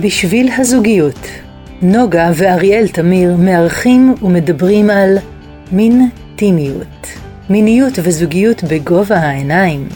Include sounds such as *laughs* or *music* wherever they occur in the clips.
בשביל הזוגיות, נוגה ואריאל תמיר מארחים ומדברים על מין טימיות, מיניות וזוגיות בגובה העיניים.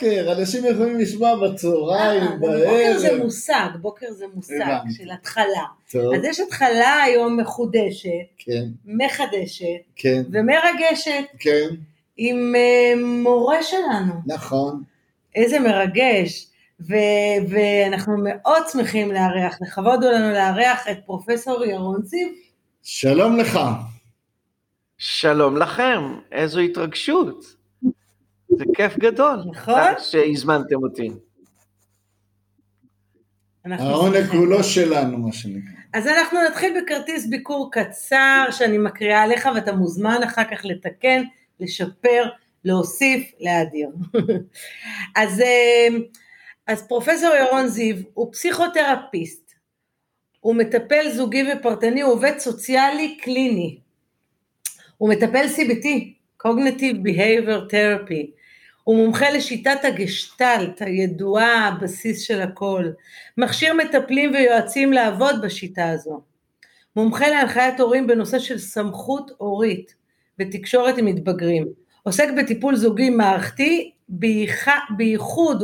בוקר, אנשים יכולים לשמוע בצהריים, אה, בוקר זה בערב. מושג, בוקר זה מושג. של התחלה. טוב, אז יש התחלה היום מחודשת, כן, מחדשת כן, ומרגשת כן, עם אה, מורה שלנו. נכון. איזה מרגש. ו- ואנחנו מאוד שמחים לארח, לכבוד הוא לנו לארח את פרופסור ירון זיו. שלום לך. שלום לכם, איזו התרגשות. זה כיף גדול. נכון? שהזמנתם אותי. העונג. הוא לא שלנו, מה שנקרא. אז אנחנו נתחיל בכרטיס ביקור קצר שאני מקריאה עליך ואתה מוזמן אחר כך לתקן, לשפר, להוסיף, להאדיר. *laughs* אז, אה, אז פרופסור ירון זיו הוא פסיכותרפיסט, הוא מטפל זוגי ופרטני, הוא עובד סוציאלי קליני, הוא מטפל CBT, Cognitive Behavior Therapy, הוא מומחה לשיטת הגשטלט הידועה, הבסיס של הכל, מכשיר מטפלים ויועצים לעבוד בשיטה הזו. מומחה להנחיית הורים בנושא של סמכות הורית ותקשורת עם מתבגרים. עוסק בטיפול זוגי מערכתי בייח- בייחוד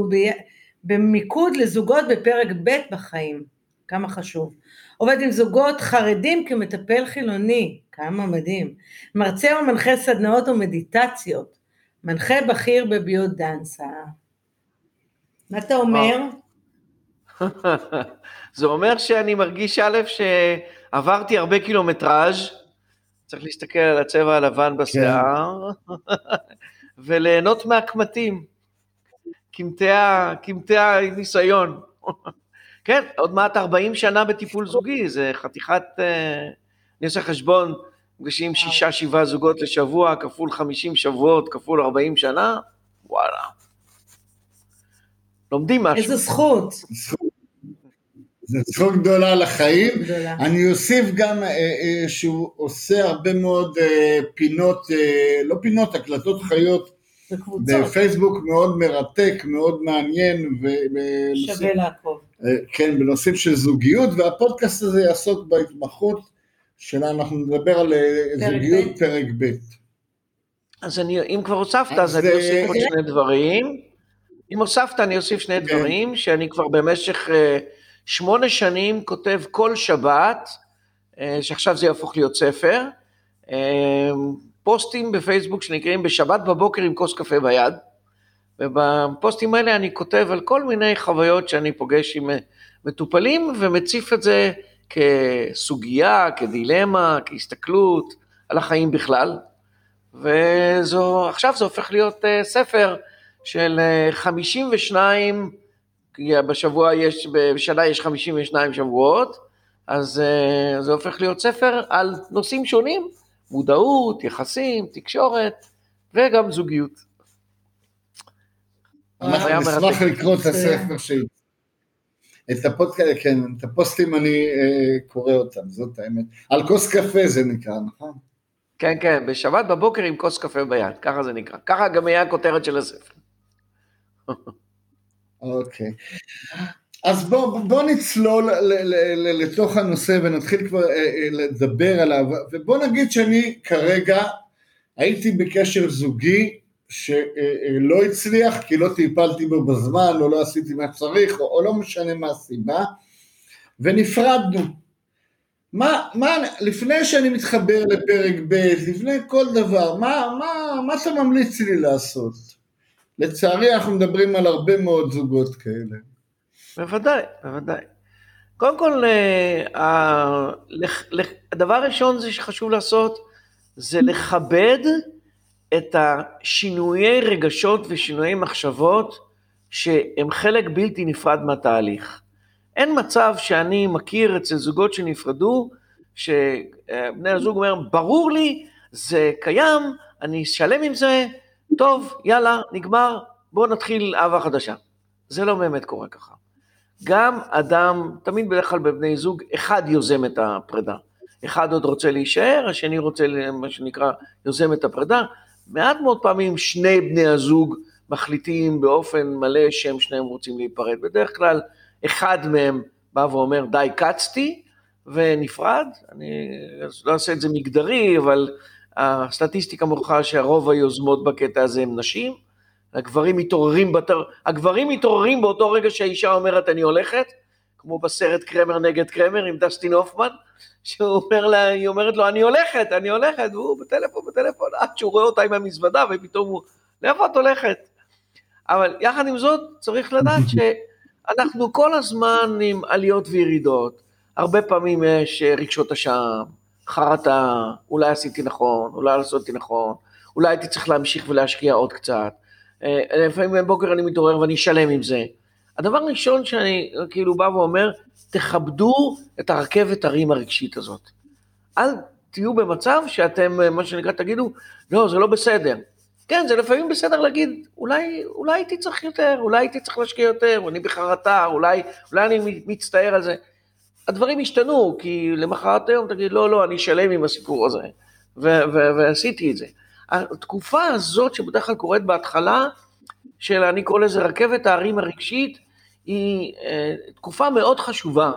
ובמיקוד לזוגות בפרק ב' בחיים. כמה חשוב. עובד עם זוגות חרדים כמטפל חילוני, כמה מדהים. מרצה ומנחה סדנאות ומדיטציות. מנחה בכיר בביודנסה. מה אתה אומר? *laughs* זה אומר שאני מרגיש א', שעברתי הרבה קילומטראז', צריך להסתכל על הצבע הלבן בשיער, *laughs* וליהנות מהקמטים, קמטי הניסיון. *laughs* כן, עוד מעט 40 שנה בטיפול זוגי, זה חתיכת, אה, אני עושה חשבון, נפגשים שישה, שבעה זוגות לשבוע, כפול 50 שבועות, כפול 40 שנה, וואלה. לומדים משהו. איזו זכות. זו זכות גדולה לחיים. גדולה. אני אוסיף גם אה, אה, שהוא עושה הרבה מאוד אה, פינות, אה, לא פינות, הקלטות חיות בקבוצות. בפייסבוק מאוד מרתק, מאוד מעניין, ובנושאים- שווה לעקוב. אה, כן, בנושאים של זוגיות, והפודקאסט הזה יעסוק בהתמחות שלה, אנחנו נדבר על אה, פרק זוגיות. פרק ב'. אז אני, אם כבר הוספת, אז, אז אני אה, אוסיף עוד שני דברים. אם הוספת, אני אוסיף שני כן. דברים, שאני כבר במשך אה, שמונה שנים כותב כל שבת, אה, שעכשיו זה יהפוך להיות ספר, אה, פוסטים בפייסבוק שנקראים בשבת בבוקר עם כוס קפה ביד, ובפוסטים האלה אני כותב על כל מיני חוויות שאני פוגש עם אה, מטופלים, ומציף את זה כסוגיה, כדילמה, כהסתכלות על החיים בכלל. ועכשיו זה הופך להיות uh, ספר של uh, 52, כי בשבוע יש, בשנה יש 52 שבועות, אז uh, זה הופך להיות ספר על נושאים שונים, מודעות, יחסים, תקשורת וגם זוגיות. אנחנו נשמח. לקרוא את. הספר שלי. את הפודקאסט, כן, את הפוסטים אני אה, קורא אותם, זאת האמת. על כוס קפה זה נקרא, נכון? כן, כן, בשבת בבוקר עם כוס קפה ביד, ככה זה נקרא. ככה גם יהיה הכותרת של הספר. אוקיי. אז בוא, בוא נצלול ל, ל, ל, לתוך הנושא ונתחיל כבר אה, אה, לדבר עליו, ובוא נגיד שאני כרגע הייתי בקשר זוגי שלא הצליח כי לא טיפלתי בו בזמן או לא עשיתי מה שצריך או, לא משנה מה הסיבה ונפרדנו. מה, מה, לפני שאני מתחבר לפרק ב', לפני כל דבר, מה, מה, מה אתה ממליץ לי לעשות? לצערי אנחנו מדברים על הרבה מאוד זוגות כאלה. בוודאי, בוודאי. קודם כל, אה, הדבר הראשון שחשוב לעשות, זה לכבד את השינויי רגשות ושינויי מחשבות שהם חלק בלתי נפרד מהתהליך. אין מצב שאני מכיר אצל זוגות שנפרדו, שבני הזוג אומר, ברור לי, זה קיים, אני שלם עם זה, טוב, יאללה, נגמר, בואו נתחיל אהבה חדשה. זה לא באמת קורה ככה. גם אדם, תמיד בדרך כלל בבני זוג, אחד יוזם את הפרידה. אחד עוד רוצה להישאר, השני רוצה, מה שנקרא, יוזם את הפרידה. מעט מאוד פעמים שני בני הזוג מחליטים באופן מלא שהם שניהם רוצים להיפרד. בדרך כלל אחד מהם בא ואומר, די, קצתי, ונפרד. אני לא אעשה את זה מגדרי, אבל הסטטיסטיקה מוכרחה שהרוב היוזמות בקטע הזה הם נשים. הגברים מתעוררים, בתר... הגברים מתעוררים באותו רגע שהאישה אומרת אני הולכת, כמו בסרט קרמר נגד קרמר עם דסטין הופמן, שהוא אומר לה, היא אומרת לו אני הולכת, אני הולכת, והוא בטלפון, בטלפון, עד שהוא רואה אותה עם המזוודה ופתאום הוא, לאיפה את הולכת? אבל יחד עם זאת צריך לדעת *laughs* שאנחנו כל הזמן עם עליות וירידות, הרבה פעמים יש רגשות אשם, חרטה, אולי עשיתי נכון, אולי לא עשיתי נכון, אולי הייתי צריך להמשיך ולהשקיע עוד קצת. אה, לפעמים בבוקר אני מתעורר ואני שלם עם זה. הדבר הראשון שאני כאילו בא ואומר, תכבדו את הרכבת הרים הרגשית הזאת. אל תהיו במצב שאתם, מה שנקרא, תגידו, לא, זה לא בסדר. כן, זה לפעמים בסדר להגיד, אולי, אולי הייתי צריך יותר, אולי הייתי צריך להשקיע יותר, אני בחרטה, אולי, אולי אני מצטער על זה. הדברים השתנו, כי למחרת היום תגיד, לא, לא, אני שלם עם הסיפור הזה, ועשיתי את זה. התקופה הזאת שבדרך כלל קורית בהתחלה, של אני קורא לזה רכבת ההרים הרגשית, היא אה, תקופה מאוד חשובה,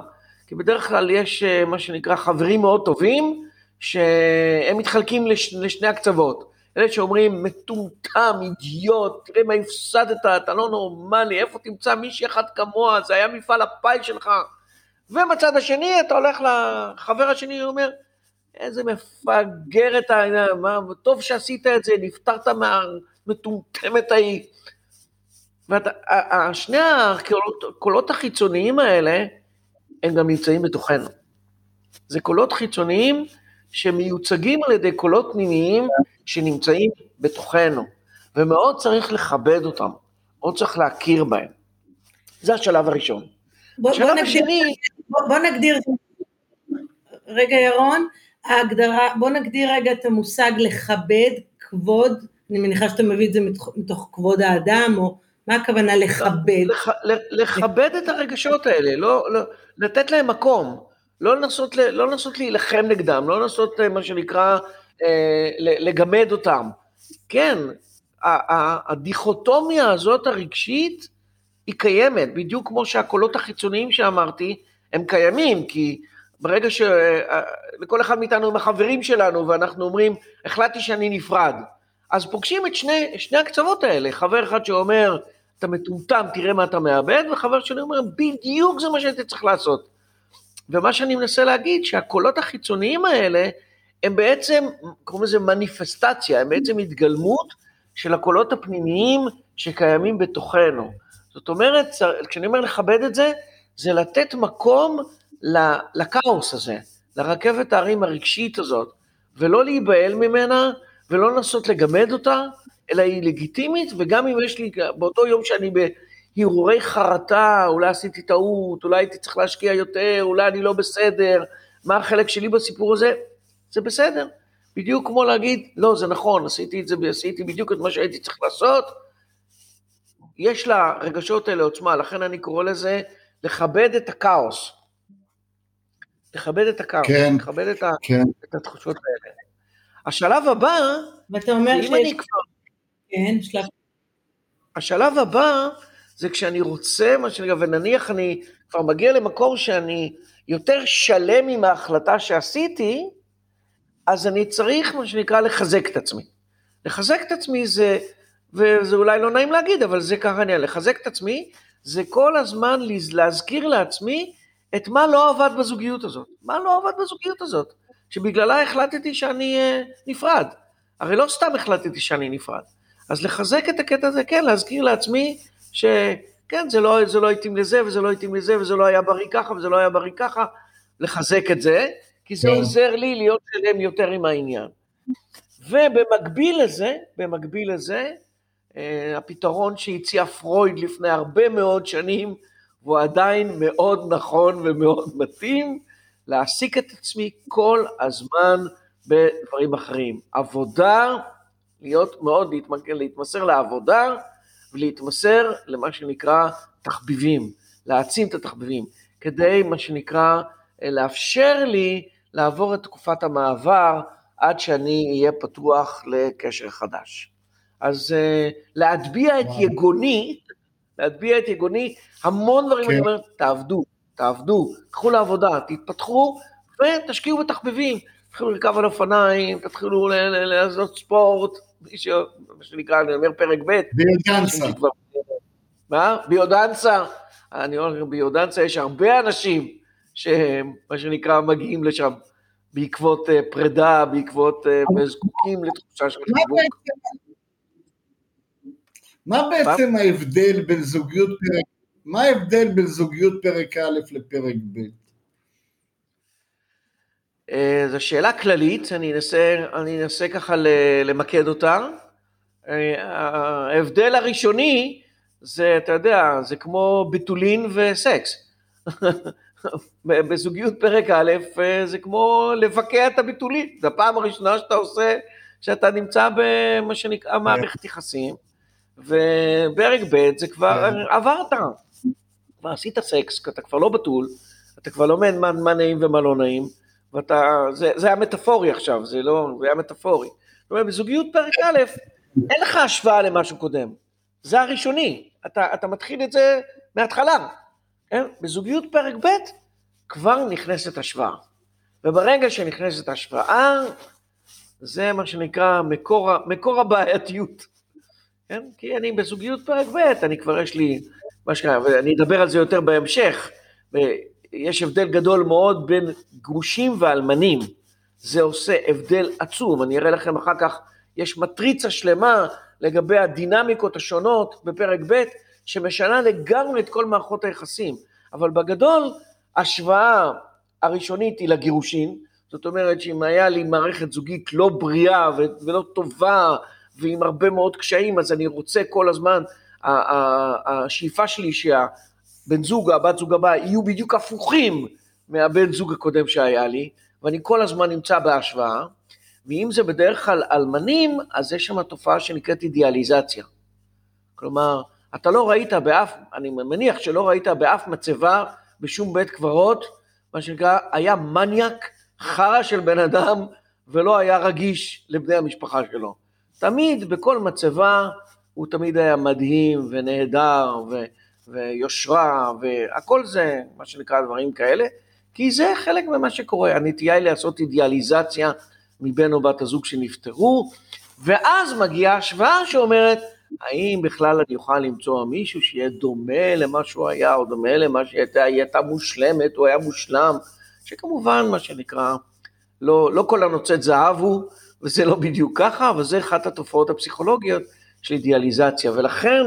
כי בדרך כלל יש אה, מה שנקרא חברים מאוד טובים, שהם מתחלקים לש, לשני הקצוות. אלה שאומרים, מטומטם, אידיוט, תראה מה הפסדת, אתה לא נורמלי, איפה תמצא מישהי אחת כמוה, זה היה מפעל הפיס שלך. ומהצד השני, אתה הולך לחבר השני, הוא אומר, איזה מפגר את העניין, מה, טוב שעשית את זה, נפטרת מהמטומטמת ההיא. ושני הקולות החיצוניים האלה, הם גם נמצאים בתוכנו. זה קולות חיצוניים שמיוצגים על ידי קולות פנימיים שנמצאים בתוכנו, ומאוד צריך לכבד אותם, מאוד צריך להכיר בהם. זה השלב הראשון. בוא, השלב בוא נגדיר, השני... בוא, בוא נגדיר, רגע ירון, ההגדרה, בוא נגדיר רגע את המושג לכבד, כבוד, אני מניחה שאתה מביא את זה מתוך, מתוך כבוד האדם, או מה הכוונה לכבד? לח, לכבד את הרגשות האלה, לא, לא, לתת להם מקום, לא לנסות, לא לנסות להילחם נגדם, לא לנסות אה, מה שנקרא אה, לגמד אותם. כן, הדיכוטומיה הזאת הרגשית היא קיימת, בדיוק כמו שהקולות החיצוניים שאמרתי, הם קיימים, כי ברגע שלכל אה, אחד מאיתנו עם החברים שלנו, ואנחנו אומרים, החלטתי שאני נפרד, אז פוגשים את שני, שני הקצוות האלה, חבר אחד שאומר, אתה מטומטם, תראה מה אתה מאבד, וחבר שני אומר, בדיוק זה מה שהייתי צריך לעשות. ומה שאני מנסה להגיד, שהקולות החיצוניים האלה, הם בעצם, קוראים לזה מניפסטציה, הם בעצם התגלמות של הקולות הפנימיים שקיימים בתוכנו. זאת אומרת, כשאני אומר לכבד את זה, זה לתת מקום לכאוס הזה, לרכבת ההרים הרגשית הזאת, ולא להיבהל ממנה, ולא לנסות לגמד אותה, אלא היא לגיטימית, וגם אם יש לי, באותו יום שאני בהרהורי חרטה, אולי עשיתי טעות, אולי הייתי צריך להשקיע יותר, אולי אני לא בסדר, מה החלק שלי בסיפור הזה, זה בסדר. בדיוק כמו להגיד, לא, זה נכון, עשיתי את זה, עשיתי בדיוק את מה שהייתי צריך לעשות. יש לרגשות האלה עוצמה, לכן אני קורא לזה לכבד את הכאוס. לכבד את הכאוס, כן, לכבד את, כן. את התחושות האלה. השלב הבא, ואתה אומר שאם אני כבר... כן, שלב... השלב הבא זה כשאני רוצה, מה שנקרא, ונניח אני כבר מגיע למקום שאני יותר שלם עם ההחלטה שעשיתי, אז אני צריך, מה שנקרא, לחזק את עצמי. לחזק את עצמי זה, וזה אולי לא נעים להגיד, אבל זה ככה אני, לחזק את עצמי, זה כל הזמן להזכיר לעצמי את מה לא עבד בזוגיות הזאת. מה לא עבד בזוגיות הזאת? שבגללה החלטתי שאני uh, נפרד. הרי לא סתם החלטתי שאני נפרד. אז לחזק את הקטע הזה, כן, להזכיר לעצמי שכן, זה לא, זה לא התאים לזה, וזה לא התאים לזה, וזה לא היה בריא ככה, וזה לא היה בריא ככה, לחזק את זה, כי זה כן. עוזר לי להיות שלם יותר עם העניין. ובמקביל לזה, במקביל לזה, אה, הפתרון שהציע פרויד לפני הרבה מאוד שנים, והוא עדיין מאוד נכון ומאוד מתאים, להעסיק את עצמי כל הזמן בדברים אחרים. עבודה להיות מאוד, להתמסר, לעבודה ולהתמסר למה שנקרא תחביבים, להעצים את התחביבים, כדי מה שנקרא לאפשר לי לעבור את תקופת המעבר עד שאני אהיה פתוח לקשר חדש. אז uh, להטביע את יגוני, להטביע את יגוני, המון דברים, כן. אני אומר, תעבדו, תעבדו, קחו לעבודה, תתפתחו ותשקיעו בתחביבים. תתחילו לרכב על אופניים, תתחילו לעשות ספורט, מה שנקרא, אני אומר פרק ב'. ביודנסה. מה? ביודנסה. אני אומר, ביודנסה יש הרבה אנשים שמה שנקרא מגיעים לשם בעקבות אה, פרידה, בעקבות אה, זקוקים לתחושה של חיבוק. מה בעצם ההבדל בין זוגיות פרק, מה ההבדל בין זוגיות פרק א' לפרק ב'? אה, זו שאלה כללית, אני אנסה, אני אנסה ככה למקד אותה. ההבדל הראשוני זה, אתה יודע, זה כמו ביטולין וסקס. *laughs* בזוגיות פרק א', אה, זה כמו לבקע את הביטולין. זו הפעם הראשונה שאתה עושה, שאתה נמצא במה שנקרא. מערכת יחסים, ופרק ב' זה כבר. עברת. כבר עשית סקס, אתה כבר לא בתול, אתה כבר לומד מה, מה נעים ומה לא נעים, ואתה, זה, זה היה מטאפורי עכשיו, זה לא, זה היה מטאפורי. זאת אומרת, בזוגיות פרק א', אין לך השוואה למשהו קודם. זה הראשוני, אתה, אתה מתחיל את זה מההתחלה. כן? בזוגיות פרק ב' כבר נכנסת השוואה. וברגע שנכנסת השוואה, זה מה שנקרא מקור, מקור הבעייתיות. כן? כי אני בזוגיות פרק ב', אני כבר יש לי, מה שקרה, ואני אדבר על זה יותר בהמשך. יש הבדל גדול מאוד בין גרושים ואלמנים. זה עושה הבדל עצום. אני אראה לכם אחר כך, יש מטריצה שלמה לגבי הדינמיקות השונות בפרק ב', שמשנה לגמרי את כל מערכות היחסים. אבל בגדול, השוואה הראשונית היא לגירושין, זאת אומרת שאם היה לי מערכת זוגית לא בריאה ולא טובה ועם הרבה מאוד קשיים, אז אני רוצה כל הזמן, השאיפה שלי שהבן זוג, הבת זוג הבא, יהיו בדיוק הפוכים מהבן זוג הקודם שהיה לי, ואני כל הזמן נמצא בהשוואה, ואם זה בדרך כלל אלמנים, אז יש שם תופעה שנקראת אידיאליזציה. כלומר, אתה לא ראית באף, אני מניח שלא ראית באף מצבה בשום בית קברות, מה שנקרא, היה מניאק, חרא של בן אדם, ולא היה רגיש לבני המשפחה שלו. תמיד, בכל מצבה, הוא תמיד היה מדהים ונהדר ו, ויושרה, והכל זה, מה שנקרא, דברים כאלה, כי זה חלק ממה שקורה. הנטייה היא לעשות אידיאליזציה מבן או בת הזוג שנפטרו, ואז מגיעה השוואה שאומרת, האם בכלל אני אוכל למצוא מישהו שיהיה דומה למה שהוא היה, או דומה למה שהייתה, היא הייתה מושלמת, או היה מושלם, שכמובן, מה שנקרא, לא, לא כל הנוצאת זהב הוא, וזה לא בדיוק ככה, אבל זה אחת התופעות הפסיכולוגיות של אידיאליזציה, ולכן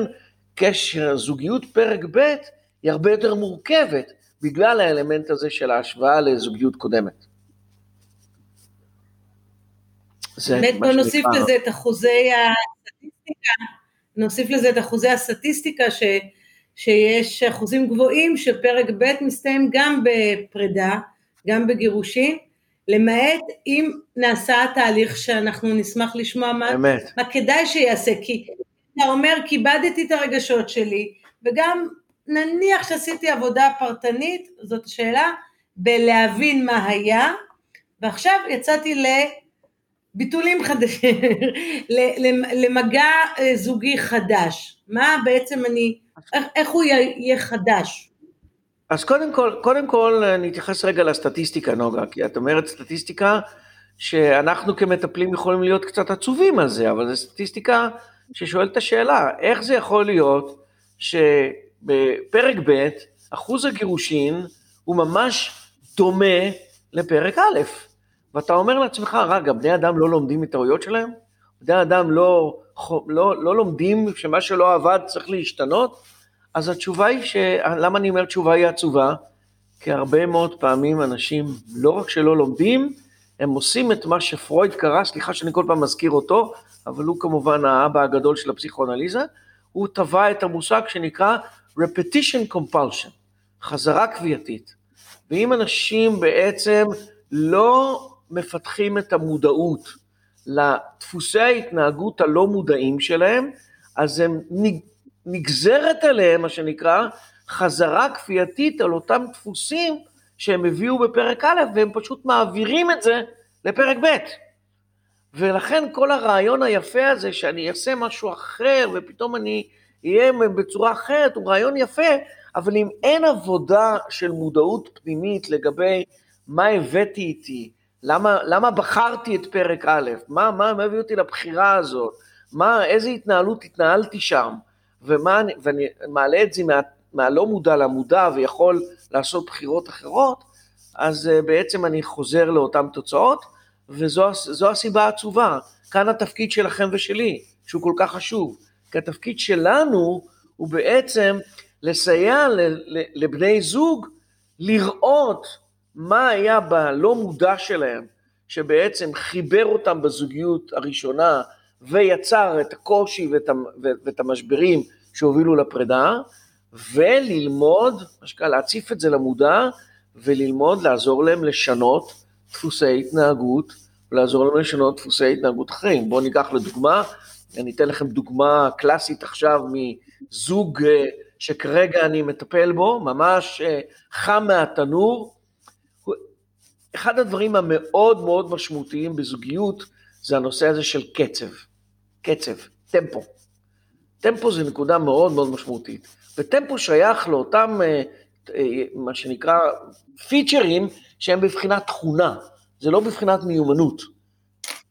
קשר זוגיות פרק ב' היא הרבה יותר מורכבת, בגלל האלמנט הזה של ההשוואה לזוגיות קודמת. באמת בוא נוסיף לזה את אחוזי הסטטיסטיקה נוסיף לזה את אחוזי הסטטיסטיקה ש, שיש אחוזים גבוהים שפרק ב' מסתיים גם בפרידה, גם בגירושים, למעט אם נעשה התהליך שאנחנו נשמח לשמוע מה, מה כדאי שיעשה, כי אתה אומר כיבדתי את הרגשות שלי, וגם נניח שעשיתי עבודה פרטנית, זאת השאלה, בלהבין מה היה, ועכשיו יצאתי *laughs* ל... ביטולים חדשים, למגע אה, זוגי חדש. מה בעצם אני, איך, איך הוא יהיה חדש? אז קודם כל, קודם כל אני אתייחס רגע לסטטיסטיקה, נוגה, כי את אומרת סטטיסטיקה שאנחנו כמטפלים יכולים להיות קצת עצובים על זה, אבל זו סטטיסטיקה ששואלת את השאלה, איך זה יכול להיות שבפרק ב' אחוז הגירושין הוא ממש דומה לפרק א'. ואתה אומר לעצמך, רגע, בני אדם לא לומדים מטעויות שלהם? בני אדם לא, לא, לא לומדים שמה שלא עבד צריך להשתנות? אז התשובה היא, ש... למה אני אומר תשובה היא עצובה? כי הרבה מאוד פעמים אנשים לא רק שלא לומדים, הם עושים את מה שפרויד קרא, סליחה שאני כל פעם מזכיר אותו, אבל הוא כמובן האבא הגדול של הפסיכואנליזה, הוא טבע את המושג שנקרא repetition compulsion, חזרה כפייתית. ואם אנשים בעצם לא מפתחים את המודעות לדפוסי ההתנהגות הלא מודעים שלהם, אז הם נגזרת עליהם, מה שנקרא, חזרה כפייתית על אותם דפוסים שהם הביאו בפרק א', והם פשוט מעבירים את זה לפרק ב'. ולכן כל הרעיון היפה הזה, שאני אעשה משהו אחר, ופתאום אני אהיה בצורה אחרת, הוא רעיון יפה, אבל אם אין עבודה של מודעות פנימית לגבי מה הבאתי איתי, למה, למה בחרתי את פרק א', מה, מה, מה הביא אותי לבחירה הזאת, מה, איזה התנהלות התנהלתי שם, ומה, ואני מעלה את זה מה, מהלא מודע למודע ויכול לעשות בחירות אחרות, אז uh, בעצם אני חוזר לאותן תוצאות, וזו הסיבה העצובה. כאן התפקיד שלכם ושלי, שהוא כל כך חשוב. כי התפקיד שלנו הוא בעצם לסייע לבני זוג לראות מה היה בלא מודע שלהם, שבעצם חיבר אותם בזוגיות הראשונה ויצר את הקושי ואת המשברים שהובילו לפרידה, וללמוד, מה שנקרא להציף את זה למודע, וללמוד לעזור להם לשנות דפוסי התנהגות, ולעזור להם לשנות דפוסי התנהגות אחרים. בואו ניקח לדוגמה, אני אתן לכם דוגמה קלאסית עכשיו מזוג אה, שכרגע אני מטפל בו, ממש אה, חם מהתנור. אחד הדברים המאוד מאוד משמעותיים בזוגיות זה הנושא הזה של קצב, קצב, טמפו. טמפו זה נקודה מאוד מאוד משמעותית, וטמפו שייך לאותם, אה, מה שנקרא, פיצ'רים שהם בבחינת תכונה, זה לא בבחינת מיומנות.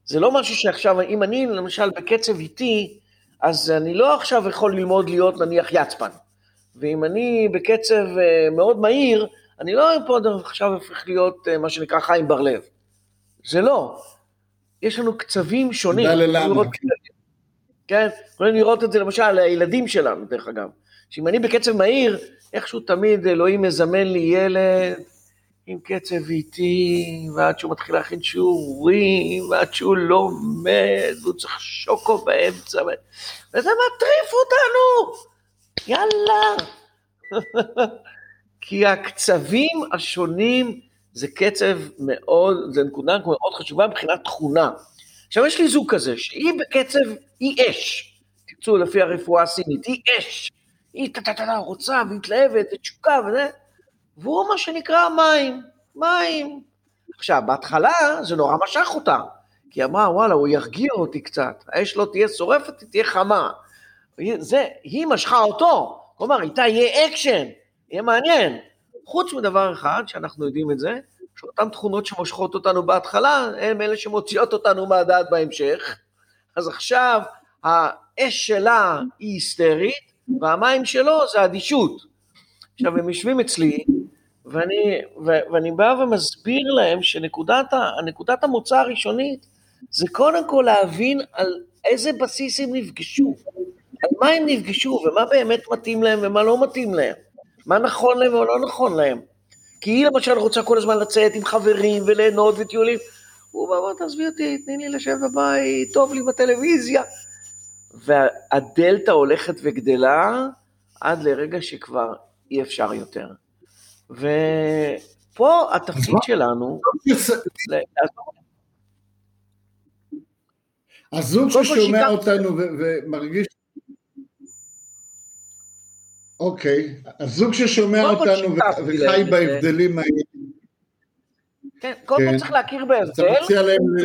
זה לא משהו שעכשיו, אם אני למשל בקצב איטי, אז אני לא עכשיו יכול ללמוד להיות נניח יצפן. ואם אני בקצב אה, מאוד מהיר, אני לא פה עכשיו הופך להיות אה, מה שנקרא חיים בר-לב. זה לא. יש לנו קצבים שונים. תודה ללמה. כן, יכולים לראות את זה למשל לילדים שלנו, דרך אגב. שאם אני בקצב מהיר, איכשהו תמיד אלוהים מזמן לי ילד עם קצב איטי, ועד שהוא מתחיל להכין שיעורים, ועד שהוא לומד, והוא צריך שוקו באמצע, וזה מטריף אותנו! יאללה! *laughs* כי הקצבים השונים זה קצב מאוד, זה נקודה מאוד חשובה מבחינת תכונה. עכשיו יש לי זוג כזה, שהיא בקצב, היא אש. תרצו לפי הרפואה הסינית, היא אש. היא טה-טה-טה רוצה ומתלהבת ותשוקה וזה, והוא מה שנקרא מים, מים. עכשיו, בהתחלה זה נורא משך אותה, כי היא אמרה, וואלה, הוא ירגיע אותי קצת, האש לא תהיה שורפת, היא תהיה חמה. זה, היא משכה אותו, כלומר, איתה יהיה אקשן, יהיה מעניין. חוץ מדבר אחד, שאנחנו יודעים את זה, שאותן תכונות שמושכות אותנו בהתחלה, הן אלה שמוציאות אותנו מהדעת בהמשך. אז עכשיו, האש שלה היא היסטרית, והמים שלו זה אדישות. עכשיו, הם יושבים אצלי, ואני, ו, ואני בא ומסביר להם שנקודת המוצא הראשונית זה קודם כל להבין על איזה בסיס הם נפגשו, על מה הם נפגשו ומה באמת מתאים להם ומה לא מתאים להם, מה נכון להם ומה לא נכון להם. כי היא למשל רוצה כל הזמן לצאת עם חברים וליהנות וטיולים. הוא בוא תעזבי אותי, תני לי לשבת בבית, טוב לי בטלוויזיה. והדלתא הולכת וגדלה עד לרגע שכבר אי אפשר יותר. ופה התפקיד שלנו... הזוג ששומע אותנו ומרגיש... אוקיי, הזוג ששומע אותנו וחי בהבדלים. כן, קודם כל כן. צריך להכיר בהבדל,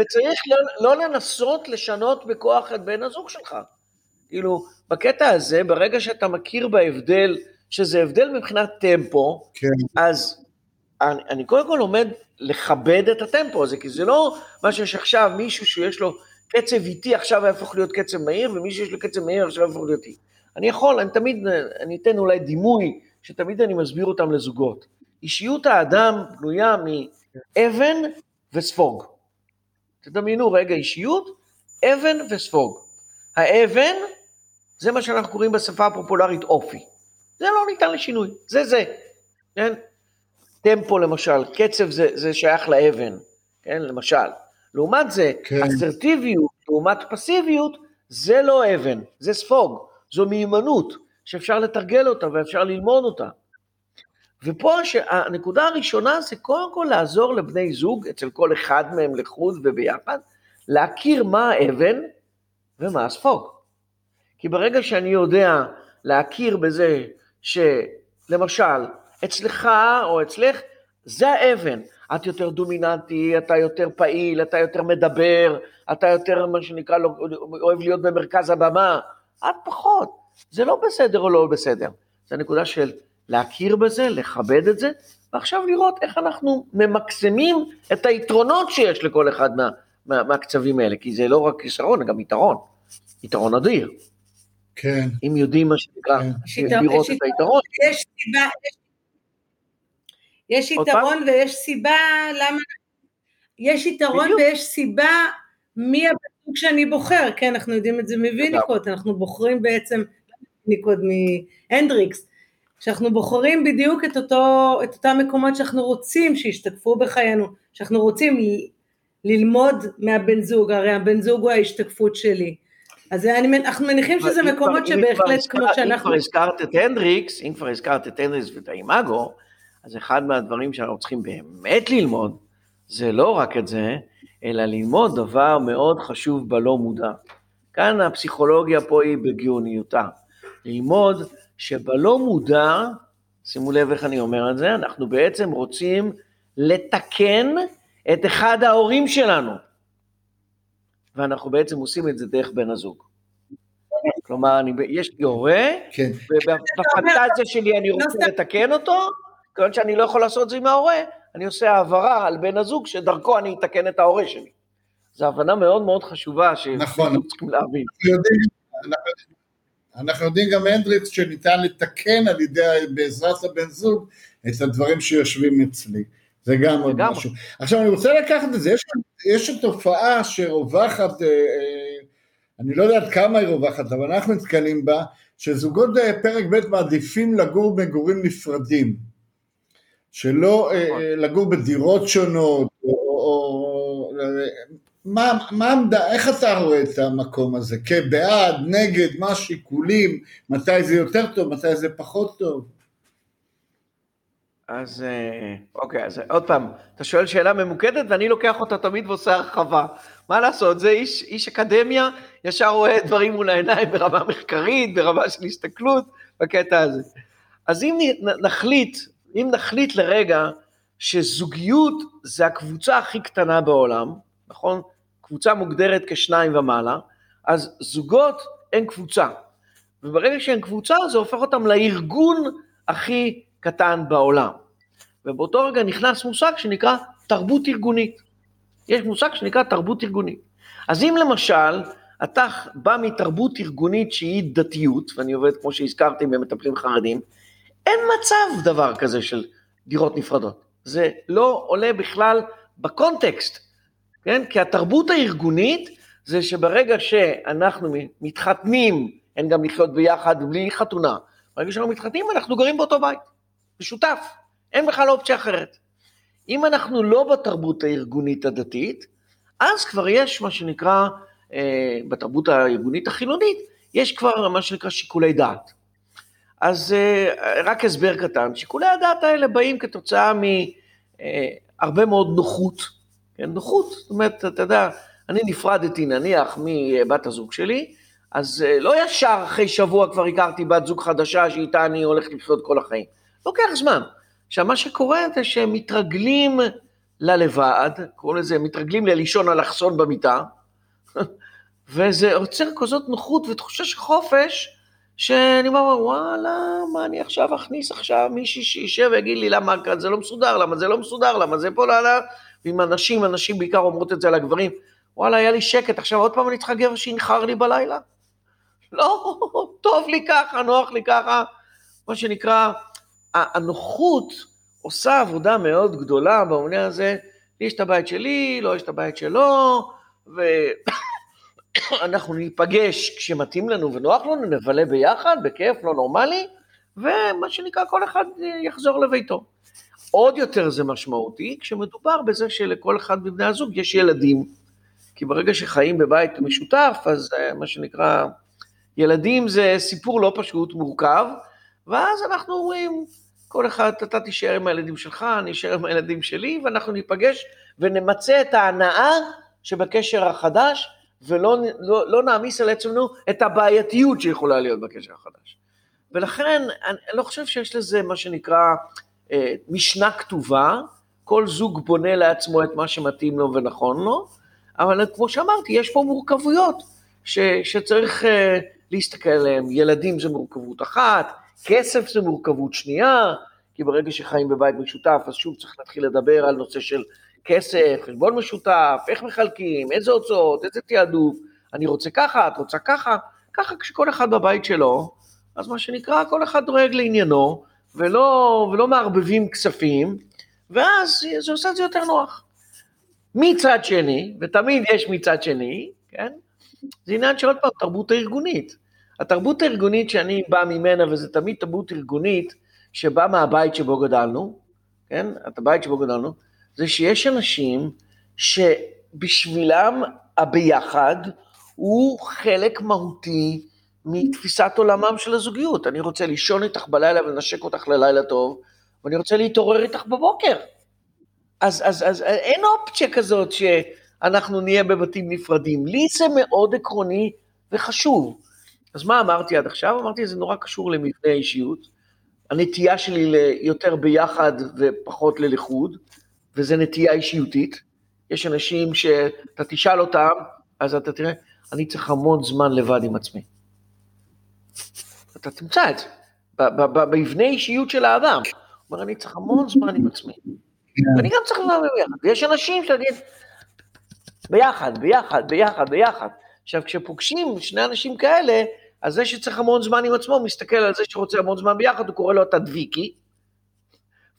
וצריך לא, לא לנסות לשנות בכוח את בן הזוג שלך. כאילו, בקטע הזה, ברגע שאתה מכיר בהבדל שזה הבדל מבחינת טמפו, כן. אז אני, אני קודם כל לומד לכבד את הטמפו הזה, כי זה לא מה שיש עכשיו מישהו שיש לו קצב איטי עכשיו יהפוך להיות קצב מהיר, ומישהו שיש לו קצב מהיר עכשיו יהפוך להיות איטי. אני יכול, אני תמיד, אני אתן אולי דימוי, שתמיד אני מסביר אותם לזוגות. אישיות האדם בנויה מאבן וספוג. תדמיינו רגע אישיות, אבן וספוג. האבן, זה מה שאנחנו קוראים בשפה הפופולרית אופי. זה לא ניתן לשינוי, זה זה, כן? טמפו למשל, קצב זה, זה שייך לאבן, כן? למשל. לעומת זה, כן. אסרטיביות לעומת פסיביות, זה לא אבן, זה ספוג, זו מיומנות שאפשר לתרגל אותה ואפשר ללמוד אותה. ופה הנקודה הראשונה זה קודם כל לעזור לבני זוג, אצל כל אחד מהם לחוד וביחד, להכיר מה האבן ומה הספוג. כי ברגע שאני יודע להכיר בזה שלמשל, אצלך או אצלך, זה האבן. את יותר דומיננטי, אתה יותר פעיל, אתה יותר מדבר, אתה יותר, מה שנקרא, לא, אוהב להיות במרכז הבמה, את פחות. זה לא בסדר או לא בסדר. זה הנקודה של להכיר בזה, לכבד את זה, ועכשיו לראות איך אנחנו ממקסמים את היתרונות שיש לכל אחד מה, מה, מהקצבים האלה, כי זה לא רק כישרון, זה גם יתרון, יתרון אדיר. כן. אם יודעים מה שנקרא, כן. לראות את היתרון. יש סיבה, יש יתרון ויש סיבה למה, יש יתרון בדיוק. ויש סיבה מי הבן שאני בוחר, כן, אנחנו יודעים את זה מוויניקוט, אנחנו בוחרים בעצם, ויניקוט מהנדריקס, שאנחנו בוחרים בדיוק את, אותו, את אותם מקומות שאנחנו רוצים שישתקפו בחיינו, שאנחנו רוצים ללמוד מהבן זוג, הרי הבן זוג הוא ההשתקפות שלי. אז אני, אנחנו מניחים שזה מקומות שבהחלט כמו שאנחנו... אם כבר הזכרת את הנדריקס, אם כבר הזכרת את הנדריקס ואת האימאגו, אז אחד מהדברים שאנחנו צריכים באמת ללמוד, זה לא רק את זה, אלא ללמוד דבר מאוד חשוב בלא מודע. כאן הפסיכולוגיה פה היא בגאוניותה. ללמוד שבלא מודע, שימו לב איך אני אומר את זה, אנחנו בעצם רוצים לתקן את אחד ההורים שלנו. ואנחנו בעצם עושים את זה דרך בן הזוג. כלומר, אני, יש לי הורה, כן. ובפנטזיה שלי אני רוצה לתקן אותו, כיוון שאני לא יכול לעשות את זה עם ההורה, אני עושה העברה על בן הזוג, שדרכו אני אתקן את ההורה שלי. זו הבנה מאוד מאוד חשובה, שאנחנו נכון. צריכים להבין. אנחנו יודעים, אנחנו יודעים גם הנדריקס שניתן לתקן על ידי, בעזרת הבן זוג, את הדברים שיושבים אצלי. זה גם עוד משהו. עכשיו אני רוצה לקחת את זה, יש, יש תופעה שרווחת, אה, אה, אני לא יודע עד כמה היא רווחת, אבל אנחנו נתקלים בה, שזוגות אה, פרק ב' מעדיפים לגור מגורים נפרדים. שלא נכון. לגור בדירות שונות, או, או, מה, מה עמדה, איך אתה רואה את המקום הזה? כבעד, נגד, מה השיקולים, מתי זה יותר טוב, מתי זה פחות טוב? אז אה, אוקיי, אז עוד פעם, אתה שואל שאלה ממוקדת ואני לוקח אותה תמיד ועושה הרחבה. מה לעשות, זה איש, איש אקדמיה, ישר רואה דברים מול העיניים ברמה מחקרית, ברמה של הסתכלות, בקטע הזה. אז אם נחליט, אם נחליט לרגע שזוגיות זה הקבוצה הכי קטנה בעולם, נכון? קבוצה מוגדרת כשניים ומעלה, אז זוגות הם קבוצה. וברגע שהם קבוצה זה הופך אותם לארגון הכי קטן בעולם. ובאותו רגע נכנס מושג שנקרא תרבות ארגונית. יש מושג שנקרא תרבות ארגונית. אז אם למשל, אתה בא מתרבות ארגונית שהיא דתיות, ואני עובד כמו שהזכרתי במטפלים חרדים, אין מצב דבר כזה של דירות נפרדות. זה לא עולה בכלל בקונטקסט, כן? כי התרבות הארגונית זה שברגע שאנחנו מתחתנים, אין גם לחיות ביחד בלי חתונה. ברגע שאנחנו מתחתנים, אנחנו גרים באותו בית. משותף, אין בכלל אופציה אחרת. אם אנחנו לא בתרבות הארגונית הדתית, אז כבר יש מה שנקרא, אה, בתרבות הארגונית החילונית, יש כבר מה שנקרא שיקולי דעת. אז אה, רק הסבר קטן, שיקולי הדעת האלה באים כתוצאה מהרבה אה, מאוד נוחות, כן, נוחות, זאת אומרת, אתה יודע, אני נפרדתי נניח מבת הזוג שלי, אז אה, לא ישר אחרי שבוע כבר הכרתי בת זוג חדשה שאיתה אני הולך לחיות כל החיים. לוקח זמן. עכשיו, מה שקורה זה שהם מתרגלים ללבד, קוראים לזה, מתרגלים ללישון אלכסון במיטה, וזה יוצר כזאת נוחות ותחושה של חופש, שאני אומר, וואלה, מה אני עכשיו אכניס עכשיו מישהי שישב ויגיד לי למה זה לא מסודר, למה זה לא מסודר, למה זה פה, לא, לא. ועם אנשים, אנשים בעיקר אומרות את זה לגברים, וואלה, היה לי שקט, עכשיו עוד פעם אני צריכה גבר שינחר לי בלילה? לא, טוב לי ככה, נוח לי ככה, מה שנקרא, הנוחות עושה עבודה מאוד גדולה בעניין הזה, לי יש את הבית שלי, לא יש את הבית שלו, ואנחנו ניפגש כשמתאים לנו ונוח לנו, נבלה ביחד, בכיף, לא נורמלי, ומה שנקרא, כל אחד יחזור לביתו. עוד יותר זה משמעותי כשמדובר בזה שלכל אחד מבני הזוג יש ילדים, כי ברגע שחיים בבית משותף, אז אה, מה שנקרא, ילדים זה סיפור לא פשוט, מורכב, ואז אנחנו אומרים, כל אחד, אתה תישאר עם הילדים שלך, אני אשאר עם הילדים שלי, ואנחנו ניפגש ונמצה את ההנאה שבקשר החדש, ולא לא, לא נעמיס על עצמנו את הבעייתיות שיכולה להיות בקשר החדש. ולכן אני לא חושב שיש לזה מה שנקרא אה, משנה כתובה, כל זוג בונה לעצמו את מה שמתאים לו ונכון לו, אבל כמו שאמרתי, יש פה מורכבויות ש, שצריך אה, להסתכל עליהן. ילדים זה מורכבות אחת, כסף זה מורכבות שנייה, כי ברגע שחיים בבית משותף, אז שוב צריך להתחיל לדבר על נושא של כסף, חשבון משותף, איך מחלקים, איזה הוצאות, איזה תעדוף, אני רוצה ככה, את רוצה ככה, ככה כשכל אחד בבית שלו, אז מה שנקרא, כל אחד דואג לעניינו, ולא, ולא מערבבים כספים, ואז זה עושה את זה יותר נוח. מצד שני, ותמיד יש מצד שני, כן? זה עניין של עוד פעם, תרבות הארגונית. התרבות הארגונית שאני בא ממנה, וזה תמיד תרבות ארגונית שבאה מהבית שבו גדלנו, כן? את הבית שבו גדלנו, זה שיש אנשים שבשבילם הביחד הוא חלק מהותי מתפיסת עולמם של הזוגיות. אני רוצה לישון איתך בלילה ולנשק אותך ללילה טוב, ואני רוצה להתעורר איתך בבוקר. אז, אז, אז אין אופציה כזאת שאנחנו נהיה בבתים נפרדים. לי זה מאוד עקרוני וחשוב. אז מה אמרתי עד עכשיו? אמרתי, זה נורא קשור למבנה אישיות. הנטייה שלי ליותר ביחד ופחות ללכוד, וזו נטייה אישיותית. יש אנשים שאתה תשאל אותם, אז אתה תראה, אני צריך המון זמן לבד עם עצמי. אתה תמצא את זה, במבנה אישיות של האדם. הוא אומר, אני צריך המון זמן עם עצמי. ואני גם צריך לדבר ביחד. ויש אנשים שאני... ביחד, ביחד, ביחד, ביחד. עכשיו, כשפוגשים שני אנשים כאלה, אז זה שצריך המון זמן עם עצמו, מסתכל על זה שרוצה המון זמן ביחד, הוא קורא לו אתה דביקי.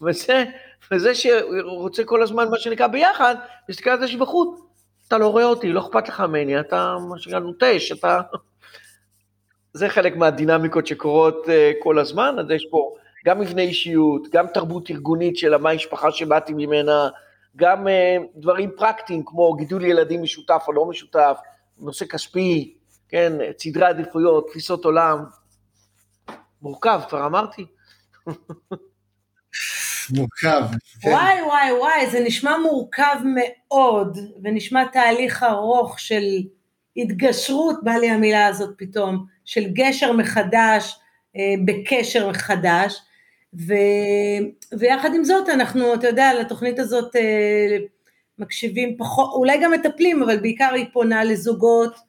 וזה, וזה שרוצה כל הזמן, מה שנקרא, ביחד, מסתכל על זה שבחוץ, אתה לא רואה אותי, לא אכפת לך ממני, אתה מה שנקרא נוטש, אתה... זה חלק מהדינמיקות שקורות uh, כל הזמן, אז יש פה גם מבנה אישיות, גם תרבות ארגונית של המשפחה שבאתי ממנה, גם uh, דברים פרקטיים כמו גידול ילדים משותף או לא משותף, נושא כספי, כן, סדרי עדיפויות, תפיסות עולם. מורכב, כבר אמרתי. מורכב. כן. וואי וואי וואי, זה נשמע מורכב מאוד, ונשמע תהליך ארוך של התגשרות, בא לי המילה הזאת פתאום, של גשר מחדש, אה, בקשר מחדש, ו, ויחד עם זאת אנחנו, אתה יודע, לתוכנית הזאת אה, מקשיבים פחות, אולי גם מטפלים, אבל בעיקר היא פונה לזוגות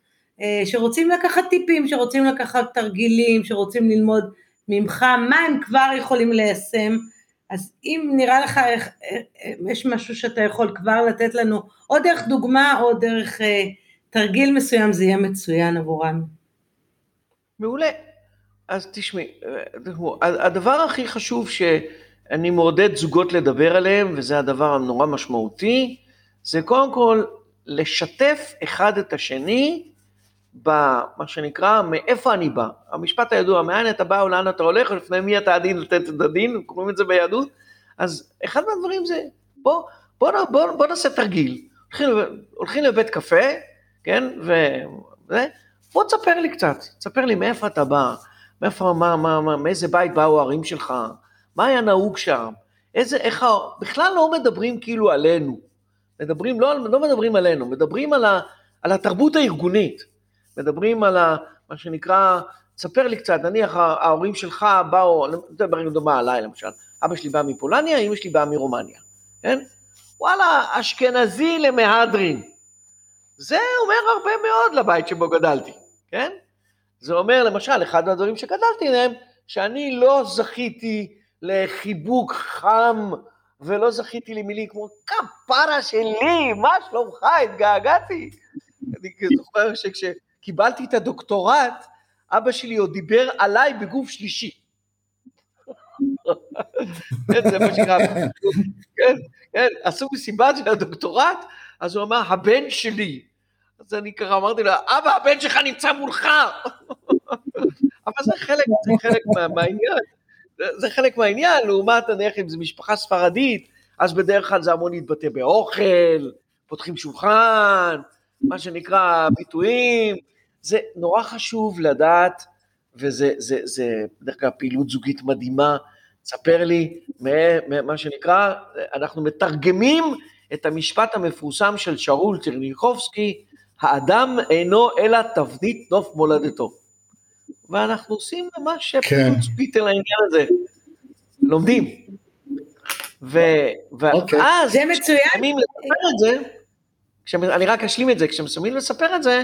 שרוצים לקחת טיפים, שרוצים לקחת תרגילים, שרוצים ללמוד ממך, מה הם כבר יכולים ליישם, אז אם נראה לך איך, יש משהו שאתה יכול כבר לתת לנו, או דרך דוגמה או דרך אה, תרגיל מסוים, זה יהיה מצוין עבורם. מעולה. אז תשמעי, הדבר הכי חשוב שאני מעודד זוגות לדבר עליהם, וזה הדבר הנורא משמעותי, זה קודם כל לשתף אחד את השני במה שנקרא, מאיפה אני בא. המשפט הידוע, מאין אתה בא או לאן אתה הולך, ולפני מי אתה הדין לתת את הדין, קוראים את זה ביהדות. אז אחד מהדברים זה, בוא, בוא, בוא, בוא נעשה תרגיל. הולכים, הולכים לבית קפה, כן, ו... בוא תספר לי קצת, תספר לי מאיפה אתה בא, מאיפה, מה, מה, מה, מאיזה בית באו ההורים שלך, מה היה נהוג שם, איזה, איך, בכלל לא מדברים כאילו עלינו, מדברים, לא, לא מדברים עלינו, מדברים על, ה, על התרבות הארגונית. מדברים על ה, מה שנקרא, תספר לי קצת, נניח ההורים שלך באו, אני מדבר דוגמה עליי למשל, אבא שלי בא מפולניה, אמא שלי באה מרומניה, כן? וואלה, אשכנזי למהדרין. זה אומר הרבה מאוד לבית שבו גדלתי, כן? זה אומר, למשל, אחד מהדברים שגדלתי עליהם, שאני לא זכיתי לחיבוק חם ולא זכיתי למילים כמו כפרה שלי, מה שלומך, התגעגעתי. אני זוכר שכש... קיבלתי את הדוקטורט, אבא שלי עוד דיבר עליי בגוף שלישי. כן, זה מה שנקרא, כן, כן, עשו מסיבה של הדוקטורט, אז הוא אמר, הבן שלי. אז אני ככה אמרתי לו, אבא, הבן שלך נמצא מולך. אבל זה חלק, זה חלק מה, מהעניין. זה חלק מהעניין, לעומת, נניח, אם זו משפחה ספרדית, אז בדרך כלל זה אמור להתבטא באוכל, פותחים שולחן, מה שנקרא ביטויים, זה נורא חשוב לדעת, וזה זה, זה, בדרך כלל פעילות זוגית מדהימה, ספר לי, מה, מה שנקרא, אנחנו מתרגמים את המשפט המפורסם של שאול טרניקובסקי, האדם אינו אלא תבנית נוף מולדתו. ואנחנו עושים ממש כן. פוטספיט על העניין הזה. לומדים. ו... אוקיי. ואז, זה מצוין. כשמסיימים לספר את זה, אני רק אשלים את זה, כשמסיימים לספר את זה,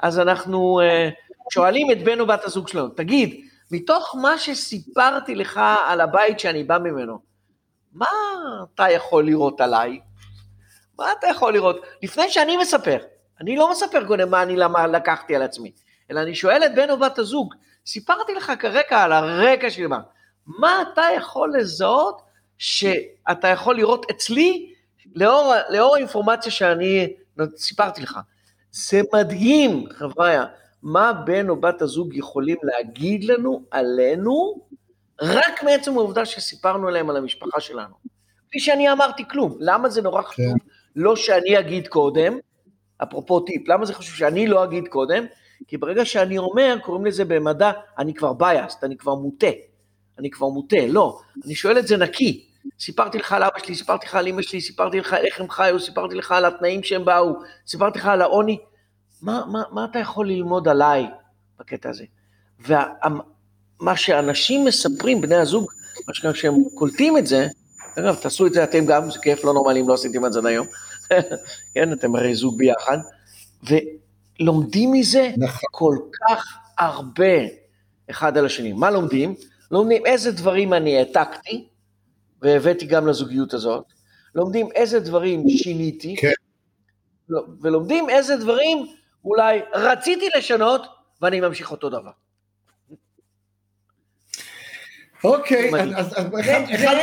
אז אנחנו אה, שואלים את בן או בת הזוג שלנו, תגיד, מתוך מה שסיפרתי לך על הבית שאני בא ממנו, מה אתה יכול לראות עליי? מה אתה יכול לראות? לפני שאני מספר, אני לא מספר קודם מה אני למה לקחתי על עצמי, אלא אני שואל את בן או בת הזוג, סיפרתי לך כרקע על הרקע שלי, מה, מה אתה יכול לזהות שאתה יכול לראות אצלי לאור, לאור האינפורמציה שאני סיפרתי לך. זה מדהים, חבריא, מה בן או בת הזוג יכולים להגיד לנו עלינו, רק מעצם העובדה שסיפרנו להם על המשפחה שלנו. בלי שאני אמרתי כלום. למה זה נורא חשוב? לא שאני אגיד קודם, אפרופו טיפ, למה זה חשוב שאני לא אגיד קודם? כי ברגע שאני אומר, קוראים לזה במדע, אני כבר biased, אני כבר מוטה. אני כבר מוטה, לא. אני שואל את זה נקי. סיפרתי לך על אבא שלי, סיפרתי לך על אמא שלי, סיפרתי לך איך הם חיו, סיפרתי לך על התנאים שהם באו, סיפרתי לך על העוני. מה, מה, מה אתה יכול ללמוד עליי בקטע הזה? ומה שאנשים מספרים, בני הזוג, מה שקרה שהם קולטים את זה, אגב, תעשו את זה אתם גם, זה כיף לא נורמלי אם לא עשיתם את זה עד היום. *laughs* כן, אתם הרי זוג ביחד. ולומדים מזה נכון. כל כך הרבה אחד על השני. מה לומדים? לומדים איזה דברים אני העתקתי, והבאתי גם לזוגיות הזאת. לומדים איזה דברים שיניתי, כן. לא, ולומדים איזה דברים אולי רציתי לשנות, ואני ממשיך אותו דבר. אוקיי. אז אחד,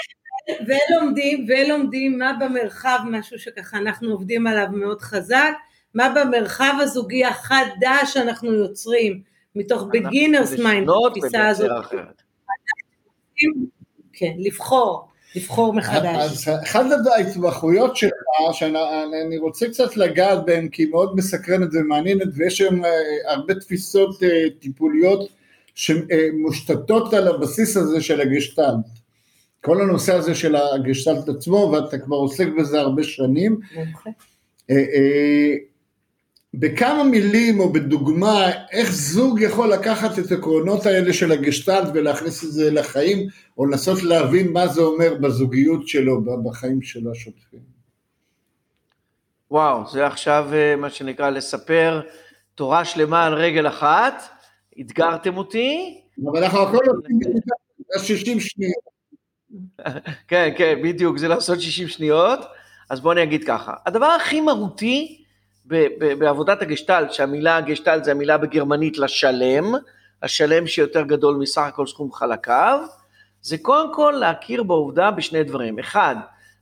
ולומדים, ולומדים מה במרחב, משהו שככה אנחנו עובדים עליו מאוד חזק, מה במרחב הזוגי החדש שאנחנו יוצרים, מתוך beginner's mind, התפיסה הזאת. כן, לבחור, לבחור מחדש. אז אחת ההתמחויות שלך, שאני אני רוצה קצת לגעת בהן, כי היא מאוד מסקרנת ומעניינת, ויש שם אה, הרבה תפיסות אה, טיפוליות שמושתתות על הבסיס הזה של הגשטלט. כל הנושא הזה של הגשטלט עצמו, ואתה כבר עוסק בזה הרבה שנים. מומחה. בכמה מילים או בדוגמה, איך זוג יכול לקחת את העקרונות האלה של הגשטלט ולהכניס את זה לחיים, או לנסות להבין מה זה אומר בזוגיות שלו, בחיים שלו השוטפים. וואו, זה עכשיו אה, מה שנקרא לספר תורה שלמה על רגל אחת, אתגרתם אותי, אבל אנחנו הכל עושים *laughs* ב-60 שניות. כן, כן, בדיוק, זה לעשות 60 שניות. אז בואו אני אגיד ככה, הדבר הכי מהותי בעבודת הגשטלט, שהמילה גשטלט זה המילה בגרמנית לשלם, השלם שיותר גדול מסך הכל סכום חלקיו, זה קודם כל להכיר בעובדה בשני דברים. אחד,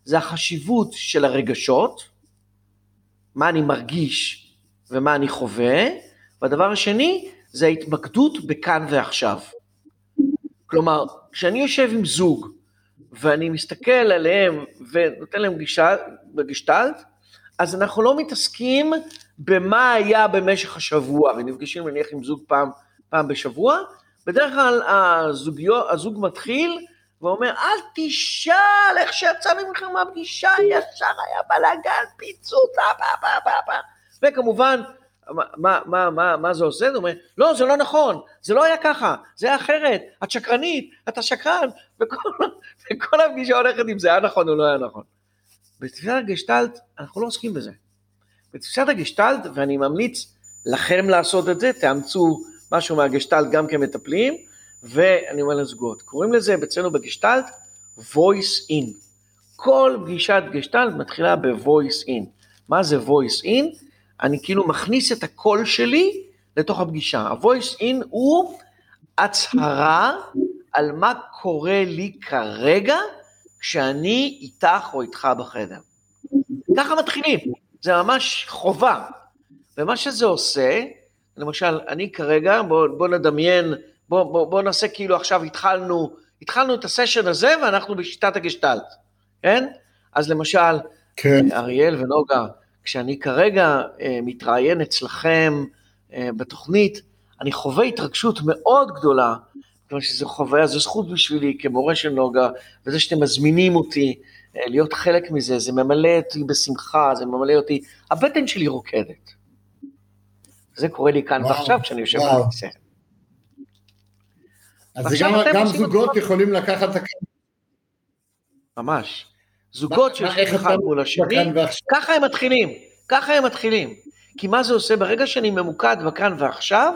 זה החשיבות של הרגשות, מה אני מרגיש ומה אני חווה, והדבר השני, זה ההתמקדות בכאן ועכשיו. כלומר, כשאני יושב עם זוג ואני מסתכל עליהם ונותן להם גישה בגשטלט, אז אנחנו לא מתעסקים במה היה במשך השבוע, ונפגשים נניח עם זוג פעם, פעם בשבוע, בדרך כלל הזוגיו, הזוג מתחיל ואומר, אל תשאל איך שיצאנו ממך מהפגישה, ישר היה בלאגן, פיצוץ, פה, פה, פה. וכמובן, מה, מה, מה, מה, מה זה עושה? זה אומר, לא, זה לא נכון, זה לא היה ככה, זה היה אחרת, את שקרנית, אתה שקרן, וכל, וכל הפגישה הולכת אם זה היה נכון או לא היה נכון. בתפיסת הגשטלט, אנחנו לא עוסקים בזה. בתפיסת הגשטלט, ואני ממליץ לכם לעשות את זה, תאמצו משהו מהגשטלט גם כמטפלים, ואני אומר לזוגות, קוראים לזה אצלנו בגשטלט voice in. כל פגישת גשטלט מתחילה ב-voice in. מה זה voice in? אני כאילו מכניס את הקול שלי לתוך הפגישה. ה-voice in הוא הצהרה על מה קורה לי כרגע כשאני איתך או איתך בחדר. *laughs* ככה מתחילים, זה ממש חובה. ומה שזה עושה, למשל, אני כרגע, בוא, בוא נדמיין, בוא, בוא, בוא נעשה כאילו עכשיו התחלנו, התחלנו את הסשן הזה ואנחנו בשיטת הגשטלט, כן? אז למשל, כן. אריאל ונוגה, כשאני כרגע אה, מתראיין אצלכם אה, בתוכנית, אני חווה התרגשות מאוד גדולה, כיוון שזו חוויה, זו זכות בשבילי כמורה של נוגה, וזה שאתם מזמינים אותי, אה, להיות חלק מזה, זה ממלא אותי בשמחה, זה ממלא אותי, הבטן שלי רוקדת. זה קורה לי כאן וואו, ועכשיו כשאני יושב. על הכיסא. אז גם, גם זוגות אותו. יכולים לקחת את הכאן ממש. זוגות שיושבים אחד מול השני? ככה הם מתחילים, ככה הם מתחילים. כי מה זה עושה? ברגע שאני ממוקד בכאן ועכשיו,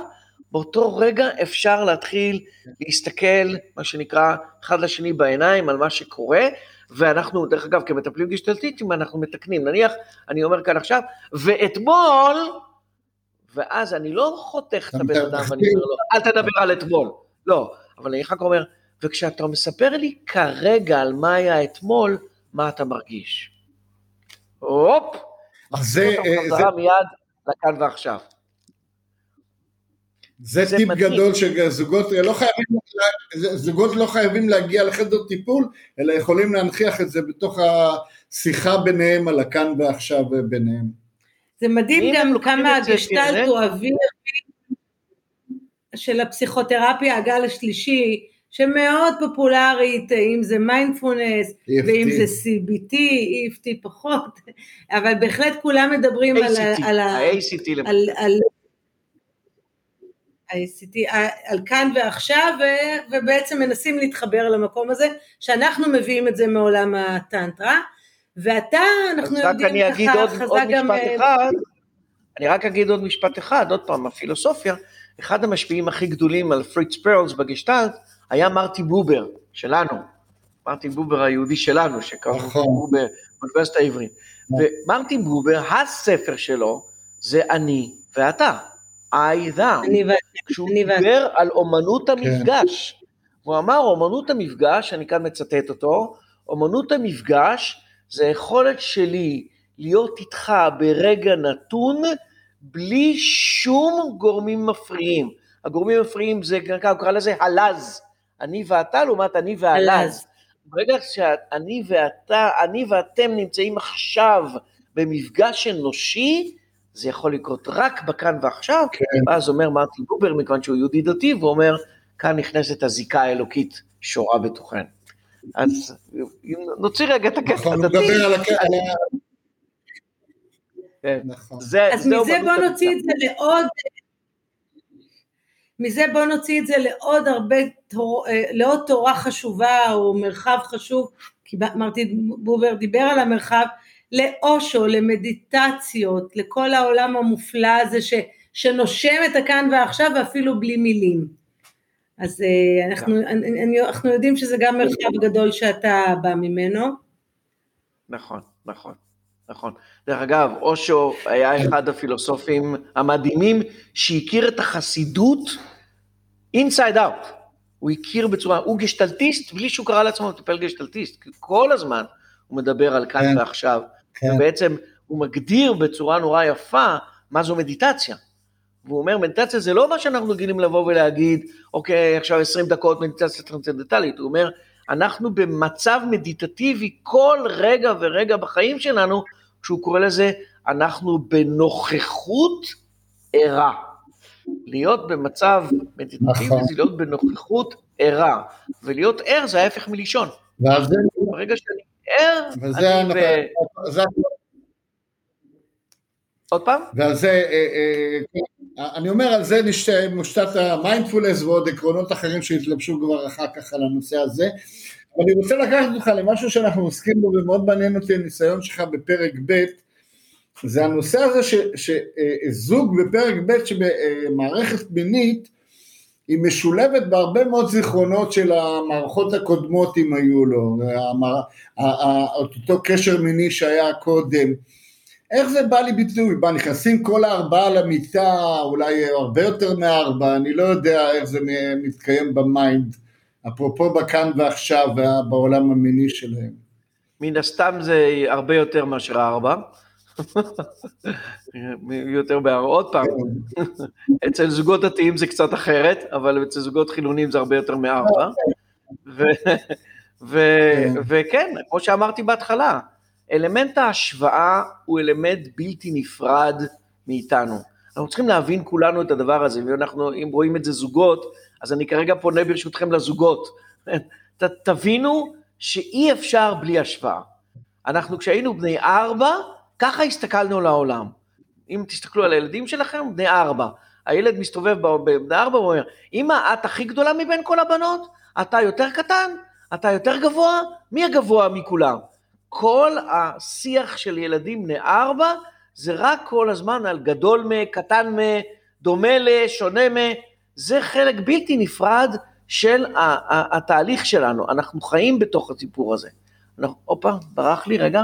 באותו רגע אפשר להתחיל להסתכל, מה שנקרא, אחד לשני בעיניים על מה שקורה, ואנחנו, דרך אגב, כמטפלים גשטלטיסטים, אנחנו מתקנים. נניח, אני אומר כאן עכשיו, ואתמול, ואז אני לא חותך את הבן אדם ואני אומר לו, אל תדבר על אתמול. לא, אבל אני רק אומר, וכשאתה מספר לי כרגע על מה היה אתמול, מה אתה מרגיש? הופ, מחזיר אותם אה, חזרה מיד לכאן ועכשיו. זה זה טיפ מדהים. גדול שזוגות לא חייבים, זוגות לא חייבים להגיע לחדר טיפול, אלא יכולים להנכיח את זה בתוך השיחה ביניהם על הכאן ועכשיו ביניהם. זה מדהים גם כמה הגשטלט. הוא אוויר של הפסיכותרפיה, הגל השלישי, שמאוד פופולרית, אם זה מיינדפולנס. ואם זה CBT, EFT פחות, אבל בהחלט כולם מדברים על, ה- ACT, על, ה-ACT למשל. על, על, ה-ACT, על כאן ועכשיו, ו, ובעצם מנסים להתחבר למקום הזה, שאנחנו מביאים את זה מעולם הטנטרה, ואתה, אנחנו יודעים אני אגיד ככה, עוד, חזק עוד גם... משפט אה, אחד, אני רק אגיד עוד משפט אחד, עוד פעם, הפילוסופיה, אחד המשפיעים הכי גדולים על פריץ פרלס בגשטלט, היה מרטי בובר, שלנו, מרטין בובר היהודי שלנו, שקראנו נכון. בובר באוניברסיטה העברית. ומרטין בובר, הספר שלו, זה אני ואתה, I ו... כשהוא. דיבר על אומנות המפגש. הוא אמר, אומנות המפגש, אני כאן מצטט אותו, אומנות המפגש זה היכולת שלי להיות איתך ברגע נתון, בלי שום גורמים מפריעים. הגורמים המפריעים זה, הוא קרא לזה הלז. אני ואתה לעומת אני והלז. הלז. ברגע שאני ואתה, אני ואתם נמצאים עכשיו במפגש אנושי, זה יכול לקרות רק בכאן ועכשיו, כן. ואז אומר מרטין בובר, מכיוון שהוא יהודי דתי, והוא אומר, כאן נכנסת הזיקה האלוקית שורה בתוכן. אז נוציא רגע את הקטע נכון, הדתי, כן, נכון. זה, אז זה מזה בוא נוציא. את זה לעוד, מזה בוא נוציא את זה לעוד הרבה, תור, אה, לעוד תורה חשובה או מרחב חשוב, כי מרטין בובר דיבר על המרחב, לאושו, למדיטציות, לכל העולם המופלא הזה ש, שנושם את הכאן ועכשיו ואפילו בלי מילים. אז אה, אנחנו, אני, אני, אנחנו יודעים שזה גם מרחב גדול שאתה בא ממנו. נכון, נכון, נכון. דרך אגב, אושו היה אחד הפילוסופים המדהימים שהכיר את החסידות inside out. הוא הכיר בצורה, הוא גשטלטיסט בלי שהוא קרא לעצמו מטפל גשטלטיסט, כי כל הזמן הוא מדבר על כאן כן, ועכשיו, כן. ובעצם הוא מגדיר בצורה נורא יפה מה זו מדיטציה. והוא אומר, מדיטציה זה לא מה שאנחנו רגילים לבוא ולהגיד, אוקיי, עכשיו 20 דקות מדיטציה טרנסצנדנטלית, הוא אומר, אנחנו במצב מדיטטיבי כל רגע ורגע בחיים שלנו, כשהוא קורא לזה, אנחנו בנוכחות ערה. להיות במצב מדיטטיבי נכון. זה להיות בנוכחות ערה, ולהיות ער זה ההפך מלישון. ועל זה, ברגע שאני ער, וזה אני הנח- ב... זה- עוד פעם? ועל זה, אה, אה, אני אומר, על זה מושתת המיינדפולנס ועוד עקרונות אחרים שהתלבשו כבר אחר כך על הנושא הזה. אבל אני רוצה לקחת אותך למשהו שאנחנו עוסקים בו ומאוד מעניין אותי הניסיון שלך בפרק ב', זה הנושא הזה שזוג בפרק ב' שבמערכת מינית היא משולבת בהרבה מאוד זיכרונות של המערכות הקודמות אם היו לו, אותו קשר מיני שהיה קודם. איך זה בא לידי ביטוי? מה, נכנסים כל הארבעה למיטה, אולי הרבה יותר מארבע, אני לא יודע איך זה מתקיים ב mind, אפרופו בכאן ועכשיו בעולם המיני שלהם. מן הסתם זה הרבה יותר מאשר ארבע. *laughs* יותר בארבע. עוד פעם, *laughs* אצל זוגות דתיים זה קצת אחרת, אבל אצל זוגות חילונים זה הרבה יותר מארבע. ו- ו- וכן, כמו שאמרתי בהתחלה, אלמנט ההשוואה הוא אלמנט בלתי נפרד מאיתנו. אנחנו צריכים להבין כולנו את הדבר הזה, ואנחנו, אם רואים את זה זוגות, אז אני כרגע פונה ברשותכם לזוגות. *laughs* ת, תבינו שאי אפשר בלי השוואה. אנחנו כשהיינו בני ארבע, ככה הסתכלנו לעולם. אם תסתכלו על הילדים שלכם, בני ארבע. הילד מסתובב בבני ארבע ואומר, אמא, את הכי גדולה מבין כל הבנות? אתה יותר קטן? אתה יותר גבוה? מי הגבוה מכולם? כל השיח של ילדים בני ארבע זה רק כל הזמן על גדול מ, קטן מ, דומה ל, שונה מ, זה חלק בלתי נפרד של התהליך שלנו, אנחנו חיים בתוך הסיפור הזה. הופה, ברח לי רגע.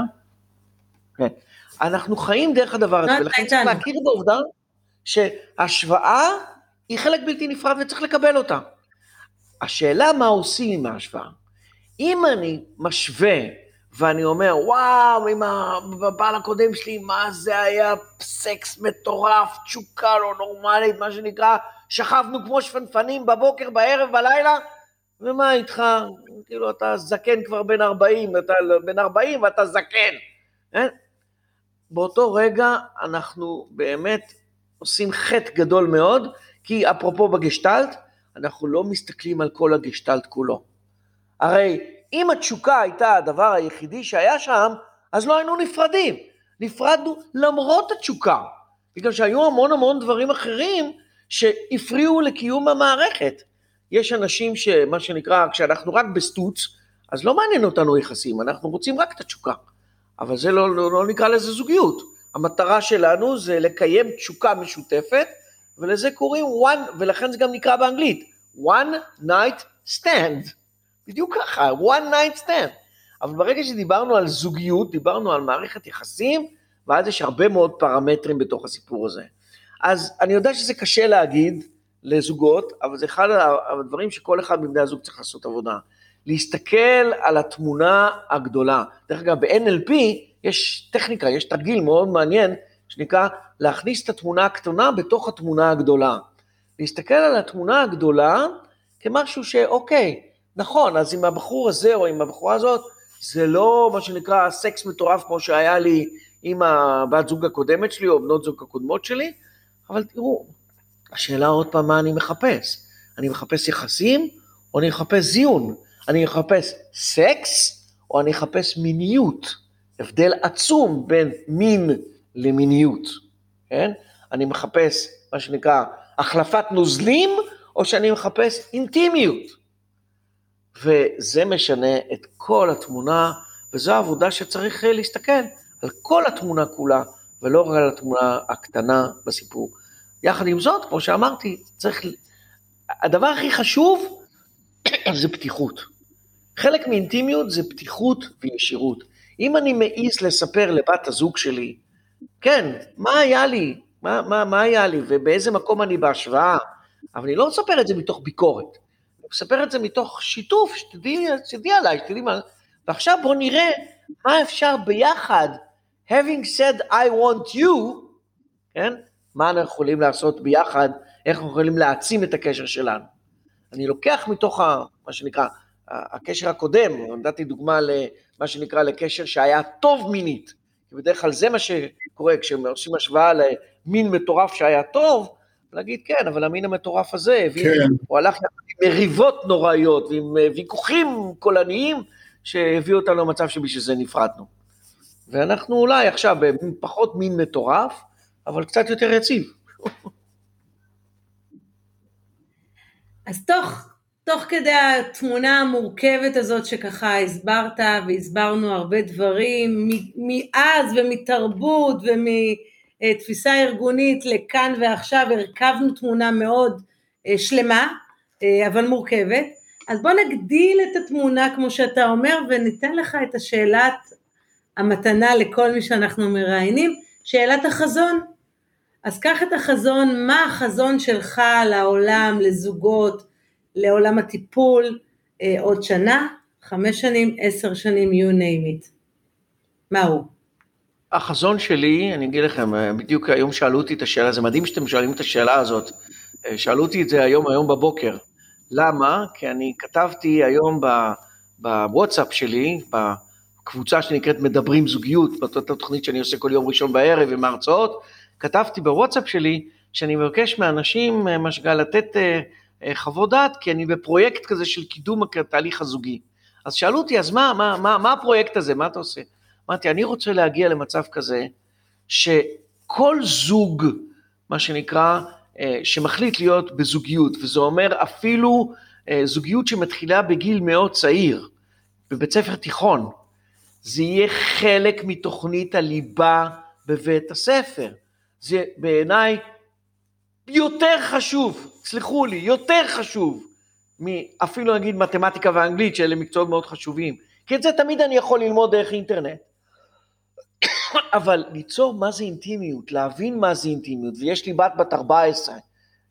כן. אנחנו חיים דרך הדבר הזה, ולכן צריך להכיר בעובדה שהשוואה היא חלק בלתי נפרד וצריך לקבל אותה. השאלה מה עושים עם ההשוואה. אם אני משווה ואני אומר, וואו, עם הבעל הקודם שלי, מה זה היה סקס מטורף, תשוקה לא נורמלית, מה שנקרא, שכבנו כמו שפנפנים בבוקר, בערב, בלילה, ומה איתך? כאילו, אתה זקן כבר בן 40, אתה בן 40 ואתה זקן. אה? באותו רגע אנחנו באמת עושים חטא גדול מאוד, כי אפרופו בגשטלט, אנחנו לא מסתכלים על כל הגשטלט כולו. הרי אם התשוקה הייתה הדבר היחידי שהיה שם, אז לא היינו נפרדים. נפרדנו למרות התשוקה, בגלל שהיו המון המון דברים אחרים שהפריעו לקיום המערכת. יש אנשים שמה שנקרא, כשאנחנו רק בסטוץ, אז לא מעניין אותנו יחסים, אנחנו רוצים רק את התשוקה. אבל זה לא, לא, לא נקרא לזה זוגיות. המטרה שלנו זה לקיים תשוקה משותפת, ולזה קוראים one, ולכן זה גם נקרא באנגלית, one night stand. בדיוק ככה, one night stand. אבל ברגע שדיברנו על זוגיות, דיברנו על מערכת יחסים, ואז יש הרבה מאוד פרמטרים בתוך הסיפור הזה. אז אני יודע שזה קשה להגיד לזוגות, אבל זה אחד הדברים שכל אחד מבני הזוג צריך לעשות עבודה. להסתכל על התמונה הגדולה. דרך אגב, ב-NLP יש טכניקה, יש תרגיל מאוד מעניין, שנקרא להכניס את התמונה הקטנה בתוך התמונה הגדולה. להסתכל על התמונה הגדולה כמשהו שאוקיי, נכון, אז עם הבחור הזה או עם הבחורה הזאת, זה לא מה שנקרא סקס מטורף כמו שהיה לי עם הבת זוג הקודמת שלי או בנות זוג הקודמות שלי, אבל תראו, השאלה עוד פעם מה אני מחפש. אני מחפש יחסים או אני מחפש זיון? אני מחפש סקס או אני מחפש מיניות? הבדל עצום בין מין למיניות, כן? אני מחפש מה שנקרא החלפת נוזלים או שאני מחפש אינטימיות. וזה משנה את כל התמונה, וזו העבודה שצריך להסתכל על כל התמונה כולה, ולא רק על התמונה הקטנה בסיפור. יחד עם זאת, כמו שאמרתי, צריך... הדבר הכי חשוב *clears throat* זה פתיחות. חלק מאינטימיות זה פתיחות וישירות. אם אני מעז לספר לבת הזוג שלי, כן, מה היה לי, מה, מה, מה היה לי ובאיזה מקום אני בהשוואה, אבל אני לא מספר את זה מתוך ביקורת. מספר את זה מתוך שיתוף, שתדעי, שתדעי עליי, שתדעי מה... ועכשיו בואו נראה מה אפשר ביחד, having said I want you, כן? מה אנחנו יכולים לעשות ביחד, איך אנחנו יכולים להעצים את הקשר שלנו. אני לוקח מתוך ה, מה שנקרא, הקשר הקודם, נתתי דוגמה למה שנקרא לקשר שהיה טוב מינית, כי בדרך כלל זה מה שקורה כשעושים השוואה למין מטורף שהיה טוב, להגיד כן, אבל המין המטורף הזה, כן. הוא הלך עם מריבות נוראיות ועם אה, ויכוחים קולניים שהביאו אותנו למצב שבשביל זה נפרדנו. ואנחנו אולי עכשיו פחות מין מטורף, אבל קצת יותר יציב. אז תוך, תוך כדי התמונה המורכבת הזאת שככה הסברת והסברנו הרבה דברים מאז ומתרבות ומ... אה, תפיסה ארגונית לכאן ועכשיו, הרכבנו תמונה מאוד אה, שלמה, אה, אבל מורכבת. אז בוא נגדיל את התמונה כמו שאתה אומר וניתן לך את השאלת המתנה לכל מי שאנחנו מראיינים, שאלת החזון. אז קח את החזון, מה החזון שלך לעולם, לזוגות, לעולם הטיפול, עוד שנה, חמש שנים, עשר שנים, you name it. מה הוא? החזון שלי, אני אגיד לכם, אה, בדיוק היום שאלו אותי את השאלה, זה מדהים שאתם שואלים את השאלה הזאת. אה, שאלו אותי את זה היום, היום בבוקר. למה? כי אני כתבתי היום בוואטסאפ שלי, בקבוצה שנקראת מדברים זוגיות, באותה תוכנית שאני עושה כל יום ראשון בערב עם ההרצאות, כתבתי בוואטסאפ שלי שאני מבקש מאנשים, אה, מה שנקרא, לתת חוות דעת, כי אני בפרויקט כזה של קידום התהליך הזוגי. אז שאלו אותי, אז מה, מה, מה, מה הפרויקט הזה, מה אתה עושה? אמרתי, אני רוצה להגיע למצב כזה, שכל זוג, מה שנקרא, אה, שמחליט להיות בזוגיות, וזה אומר אפילו אה, זוגיות שמתחילה בגיל מאוד צעיר, בבית ספר תיכון, זה יהיה חלק מתוכנית הליבה בבית הספר. זה בעיניי יותר חשוב, סלחו לי, יותר חשוב מאפילו נגיד מתמטיקה ואנגלית, שאלה מקצועות מאוד חשובים. כי את זה תמיד אני יכול ללמוד דרך אינטרנט. *coughs* אבל ליצור מה זה אינטימיות, להבין מה זה אינטימיות, ויש לי בת בת 14,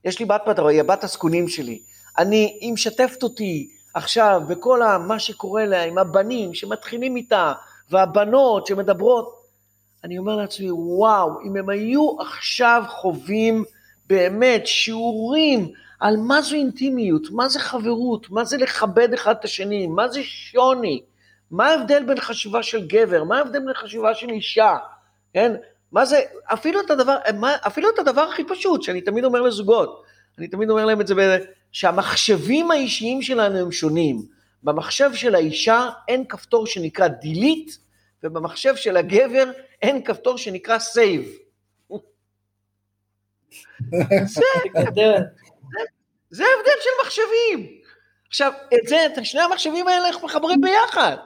יש לי בת בת 14, היא הבת הזקונים שלי. אני, היא משתפת אותי עכשיו בכל מה שקורה לה עם הבנים שמתחילים איתה, והבנות שמדברות. אני אומר לעצמי, וואו, אם הם היו עכשיו חווים באמת שיעורים על מה זו אינטימיות, מה זה חברות, מה זה לכבד אחד את השני, מה זה שוני, מה ההבדל בין חשיבה של גבר, מה ההבדל בין חשיבה של אישה, כן? מה זה, אפילו את הדבר, אפילו את הדבר הכי פשוט, שאני תמיד אומר לזוגות, אני תמיד אומר להם את זה, שהמחשבים האישיים שלנו הם שונים. במחשב של האישה אין כפתור שנקרא delete, ובמחשב של הגבר אין כפתור שנקרא save. זה, ההבדל של מחשבים. עכשיו, את זה, את שני המחשבים האלה אנחנו מחברים ביחד.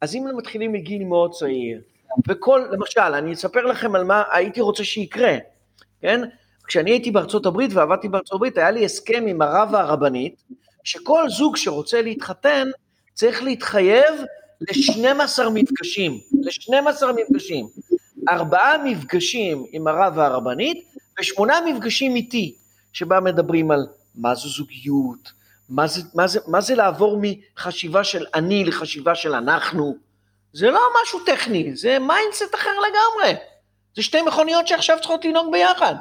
אז אם מתחילים מגיל מאוד צעיר, וכל, למשל, אני אספר לכם על מה הייתי רוצה שיקרה, כן? כשאני הייתי בארצות הברית ועבדתי בארצות הברית, היה לי הסכם עם הרב והרבנית, שכל זוג שרוצה להתחתן צריך להתחייב ל-12 מפגשים, ל-12 מפגשים. ארבעה מפגשים עם הרב והרבנית, ושמונה מפגשים איתי, שבה מדברים על מה זו זוגיות, מה זה, מה, זה, מה זה לעבור מחשיבה של אני לחשיבה של אנחנו. זה לא משהו טכני, זה mindset אחר לגמרי. זה שתי מכוניות שעכשיו צריכות לנהוג ביחד.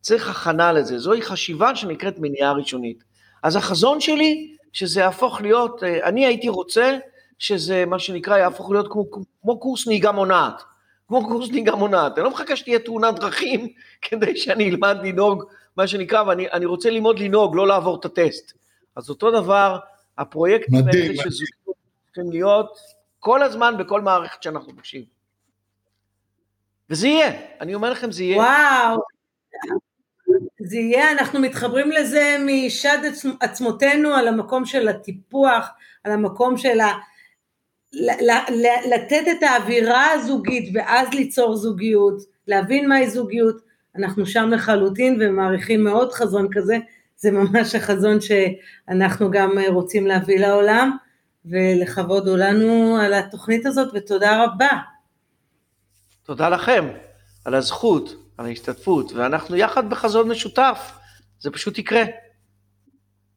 צריך הכנה לזה, זוהי חשיבה שנקראת מניעה ראשונית. אז החזון שלי, שזה יהפוך להיות, אה, אני הייתי רוצה שזה מה שנקרא יהפוך להיות כמו, כמו קורס נהיגה מונעת. כמו קורס נהיגה מונעת. אני לא מחכה שתהיה תאונת דרכים כדי שאני אלמד לנהוג, מה שנקרא, ואני רוצה ללמוד לנהוג, לא לעבור את הטסט. אז אותו דבר, הפרויקטים האלה של זוגיות צריכים להיות כל הזמן בכל מערכת שאנחנו פוגשים. וזה יהיה, אני אומר לכם, זה יהיה. וואו, זה יהיה, אנחנו מתחברים לזה משד עצמותינו על המקום של הטיפוח, על המקום של ה... לתת את האווירה הזוגית ואז ליצור זוגיות, להבין מהי זוגיות, אנחנו שם לחלוטין ומעריכים מאוד חזון כזה, זה ממש החזון שאנחנו גם רוצים להביא לעולם, ולכבוד הוא לנו על התוכנית הזאת, ותודה רבה. תודה לכם על הזכות, על ההשתתפות, ואנחנו יחד בחזון משותף, זה פשוט יקרה.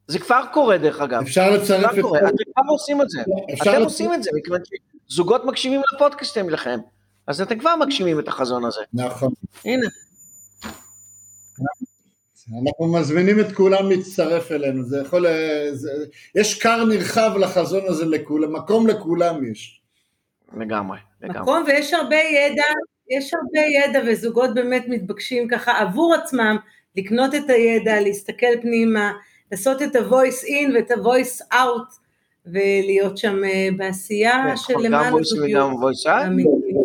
זה כבר קורה דרך אגב. אפשר לצרף את... אתם כבר עושים את זה. אתם עושים את זה, מכיוון שזוגות מקשיבים לפודקאסטים לכם, אז אתם כבר מגשימים את החזון הזה. נכון. הנה. אנחנו מזמינים את כולם להצטרף אלינו, זה יכול, זה, יש כר נרחב לחזון הזה לכולם, מקום לכולם יש. לגמרי, לגמרי. מקום ויש הרבה ידע, יש הרבה ידע וזוגות באמת מתבקשים ככה עבור עצמם לקנות את הידע, להסתכל פנימה, לעשות את ה-voice in ואת ה-voice out ולהיות שם אה, בעשייה נכון, של למען הזוגיות.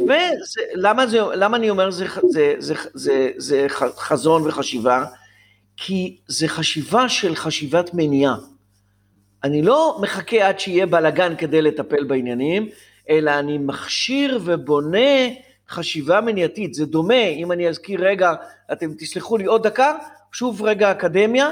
ולמה אני אומר זה, זה, זה, זה, זה חזון וחשיבה? כי זה חשיבה של חשיבת מניעה. אני לא מחכה עד שיהיה בלאגן כדי לטפל בעניינים, אלא אני מכשיר ובונה חשיבה מניעתית. זה דומה, אם אני אזכיר רגע, אתם תסלחו לי עוד דקה, שוב רגע אקדמיה,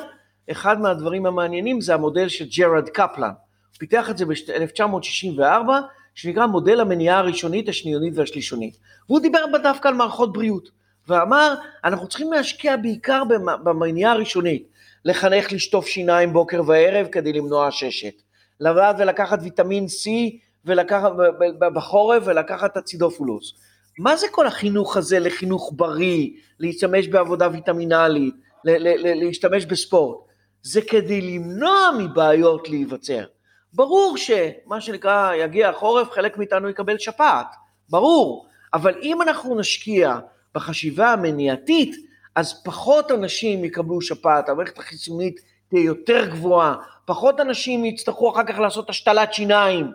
אחד מהדברים המעניינים זה המודל של ג'רד קפלן. הוא פיתח את זה ב-1964, שנקרא מודל המניעה הראשונית, השניונית והשלישונית. והוא דיבר דווקא על מערכות בריאות. ואמר, אנחנו צריכים להשקיע בעיקר במניעה הראשונית, לחנך לשטוף שיניים בוקר וערב כדי למנוע עששת, לבד ולקחת ויטמין C ולקחת בחורף ולקחת אצידופולוס. מה זה כל החינוך הזה לחינוך בריא, להשתמש בעבודה ויטמינלית, להשתמש בספורט? זה כדי למנוע מבעיות להיווצר. ברור שמה שנקרא יגיע החורף, חלק מאיתנו יקבל שפעת, ברור, אבל אם אנחנו נשקיע בחשיבה המניעתית, אז פחות אנשים יקבלו שפעת, המערכת החיסונית תהיה יותר גבוהה, פחות אנשים יצטרכו אחר כך לעשות השתלת שיניים.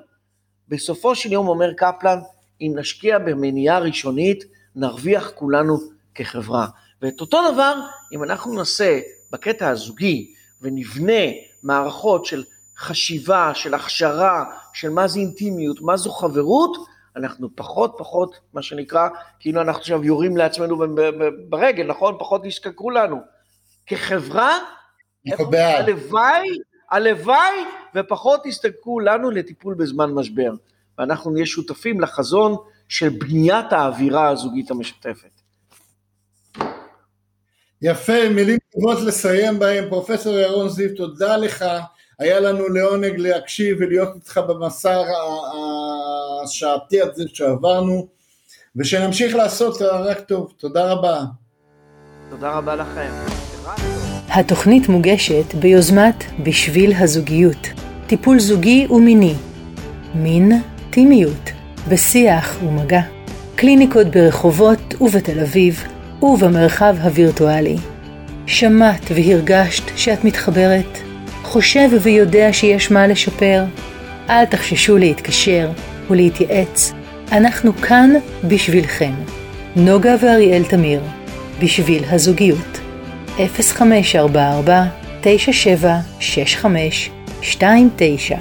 בסופו של יום אומר קפלן, אם נשקיע במניעה ראשונית, נרוויח כולנו כחברה. ואת אותו דבר, אם אנחנו נעשה בקטע הזוגי ונבנה מערכות של חשיבה, של הכשרה, של מה זה אינטימיות, מה זו חברות, אנחנו פחות פחות, מה שנקרא, כאילו אנחנו עכשיו יורים לעצמנו ברגל, נכון? פחות ישתכרו לנו. כחברה, הלוואי, הלוואי ופחות יסתכלו לנו לטיפול בזמן משבר. ואנחנו נהיה שותפים לחזון של בניית האווירה הזוגית המשותפת. יפה, מילים טובות לסיים בהם. פרופסור ירון זיו, תודה לך. היה לנו לעונג להקשיב ולהיות איתך במסע השעתי הזה שעברנו, ושנמשיך לעשות רק טוב. תודה רבה. תודה רבה לכם. התוכנית מוגשת ביוזמת בשביל הזוגיות, טיפול זוגי ומיני, מין, טימיות, בשיח ומגע, קליניקות ברחובות ובתל אביב ובמרחב הווירטואלי. שמעת והרגשת שאת מתחברת? חושב ויודע שיש מה לשפר? אל תחששו להתקשר ולהתייעץ, אנחנו כאן בשבילכם. נוגה ואריאל תמיר, בשביל הזוגיות. 0544 9765 29